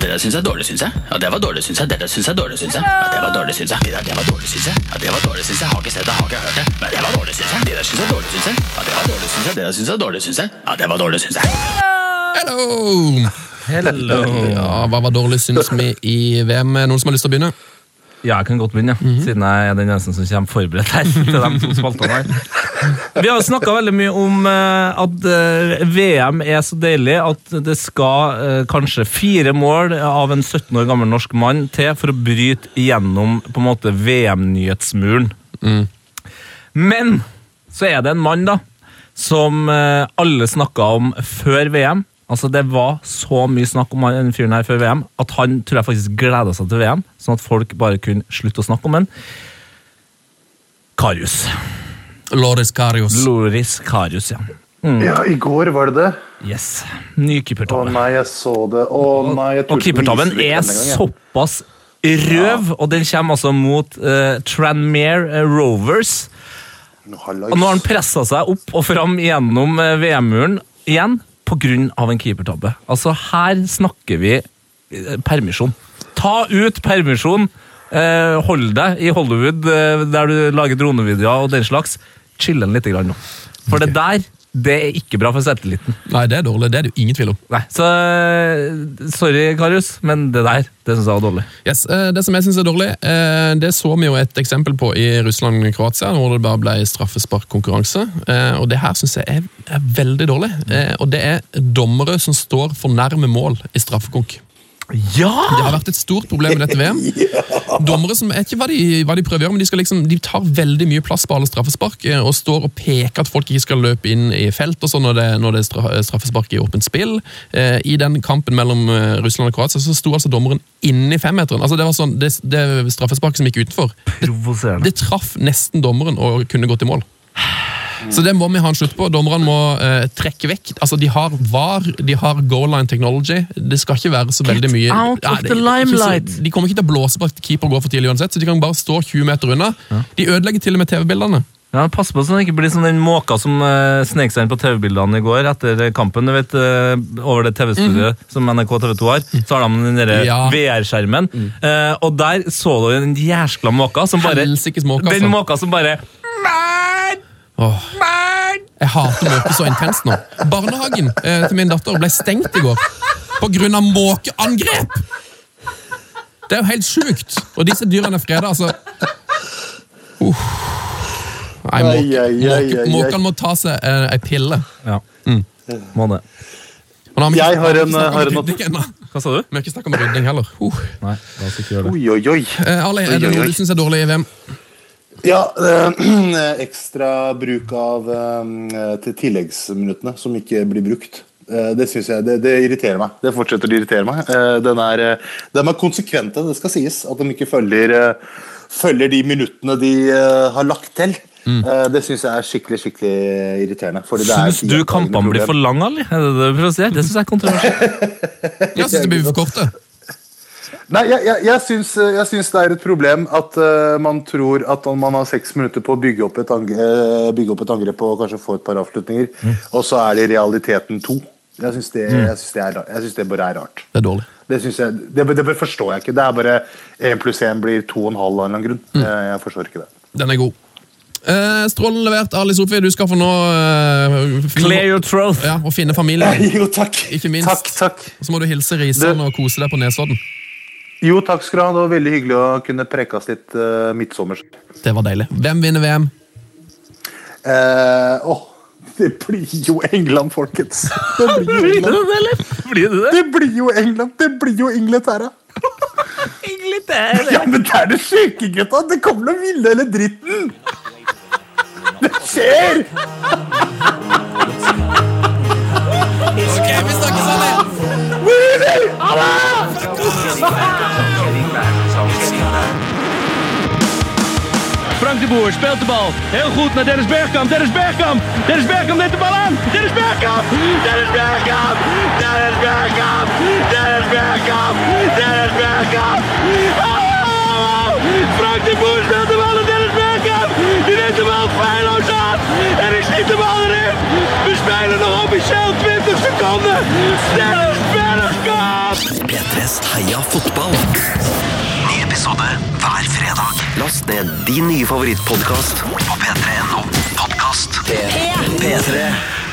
Det der syns jeg er dårlig, syns jeg. Ja, det var dårlig, syns jeg. Det der syns jeg er dårlig, syns jeg. Ja, det var dårlig, syns jeg. Det der, det var dårlig, syns jeg. Ja, det var dårlig, syns jeg. Har ikke sett det, har ikke hørt det. Men det var dårlig, syns jeg. Det der syns jeg er dårlig, syns jeg. Ja, det var dårlig, syns jeg. Det der syns jeg er dårlig, syns jeg. Ja, det var dårlig, syns jeg. Hello! Hello. Ja, Hva var dårlig, syns vi i VM? Noen som har lyst til å begynne? Ja, jeg kan godt begynne, siden jeg er den eneste som kommer forberedt her. til de to spaltene her. Vi har snakka veldig mye om eh, at eh, VM er så deilig at det skal eh, kanskje fire mål av en 17 år gammel norsk mann til for å bryte igjennom på en måte VM-nyhetsmuren. Men så er det en mann da, som alle snakka om før VM. Altså Det var så mye snakk om den fyren her før VM at han tror jeg faktisk gleda seg til VM, sånn at folk bare kunne slutte å snakke om han. Karius. Loris Karius. Loris Karius, ja. Ja, i går var det det. Yes. Ny Å nei, jeg så det. Å nei, jeg Og keepertabben er den såpass røv, og den kommer altså mot uh, Tranmere eh, Rovers. Nå. Og nå har han pressa seg opp og fram gjennom eh, VM-muren igjen pga. en keepertabbe. Altså, her snakker vi eh, permisjon. Ta ut permisjon. Eh, hold deg i Hollywood, eh, der du lager dronevideoer og den slags. Chill den litt grann nå. For det der, det er ikke bra for selvtilliten. Nei, det er dårlig. Det er det jo ingen tvil om. Nei, så eh, Sorry, Karius, men det der, det syns jeg var dårlig. Yes, eh, Det som jeg synes er dårlig, eh, det så vi jo et eksempel på i Russland-Kroatia, hvor det bare ble straffesparkkonkurranse. Og det her synes jeg er, er veldig dårlig. Og det er dommere som står for nærme mål i straffekonk. Ja! Det har vært et stort problem i dette VM. [laughs] Dommere som, jeg vet ikke hva de, hva de prøver å gjøre, men de, skal liksom, de tar veldig mye plass på alle straffespark eh, og står og peker at folk ikke skal løpe inn i felt og sånn når det, når det er straffespark i åpent spill. Eh, I den kampen mellom eh, Russland og Kroatia så sto altså dommeren inni femmeteren. Altså det var sånn, det, det straffesparket som gikk utenfor, det, det traff nesten dommeren og kunne gått i mål. Så det må vi ha en slutt på. Dommerne må uh, trekke vekk. Altså, De har VAR, de har goal line technology. Det skal ikke være så veldig mye out of the limelight. De kommer ikke til å blåse på at keeper går for tidlig uansett, så de kan bare stå 20 meter unna. De ødelegger til og med TV-bildene. Ja, Pass på så det ikke blir som den måka som uh, snek seg inn på TV-bildene i går etter kampen. du vet, uh, Over det TV-studioet som NRK TV 2 har, så har de den der Ja. VR-skjermen. Eh, og der så du den jæskla måka som bare Helsikes måka. altså. Den måka som bare Åh. Jeg hater måke så intenst nå. Barnehagen eh, til min datter ble stengt i går på grunn av måkeangrep! Det er jo helt sjukt! Og disse dyrene er freda, altså. Uh. Nei, måkene måke- må ta seg eh, ei pille. Ja, må det. Har Jeg har en- har ennå. Hva sa du? Vi har ikke snakka om rydding heller. Uh. Nei, la oss ikke gjøre det. Oi, oi, oi. Eh, Ali, er det noe du syns er dårlig i VM? Ja, øh, [clears throat] ekstra bruk av øh, til tilleggsminuttene som ikke blir brukt. Eh, det synes jeg, det, det irriterer meg. Det fortsetter å irritere meg. Den er, eh, de er konsekvente, det skal sies. At de ikke følger, følger de minuttene de har lagt til. Mm. det syns jeg er skikkelig skikkelig irriterende. fordi det er Syns du kampene blir for lange, Ali? Det det si? Det syns jeg er kontroversielt. [laughs] Jeg syns det blir for korte. Nei, jeg, jeg, jeg, syns, jeg syns det er et problem at uh, man tror at om man har seks minutter på å bygge opp et, angre, eh, bygge opp et angrep og kanskje få et par avslutninger, og så er det i realiteten to. Jeg syns det, jeg synes det, er jeg synes det bare er rart. Det er dårlig. Det, det, det forstår jeg ikke. Det er bare én pluss én blir to og en halv av en eller annen grunn. Jeg, jeg forstår ikke det. Den er god. Eh, Strålende levert, Ali Sofie. Du skal få nå eh, Clear your throat. Ja, og finne familien. [laughs] Jo, takk. Ikke minst. Takk, takk. Og så må du hilse Risan og kose deg på Nesodden. Jo, takk skal du ha. Det var veldig hyggelig å kunne prekes litt uh, midtsommers. Det var deilig. Hvem vinner VM? Eh, åh, Det blir jo England, folkens. Det blir jo [laughs] Blir det England. det. Blir det det? Det blir jo England. Det blir jo Inglaterra. [laughs] Inglaterra. Ja, men det er det syke, gutta. Det kommer noe ville eller dritten. Det skjer! [laughs] Alle! Winner! Allah! Frank de Boer speelt de bal. Heel goed naar Dennis Bergkamp. Dennis Bergkamp. Dennis Bergkamp neemt de bal aan. Dennis Bergkamp. Dennis Bergkamp. Dennis Bergkamp. Dennis Bergkamp. Dennis Bergkamp. Frank de Boer speelt de bal aan Dennis Bergkamp. Die neemt de bal feilloos aan. En de bal erin. We spelen nog officieel 20 seconden. Dennis Bergkamp. P3s Heia fotball. Ny episode hver fredag. Last ned din nye favorittpodkast på p3.no podkast. P3.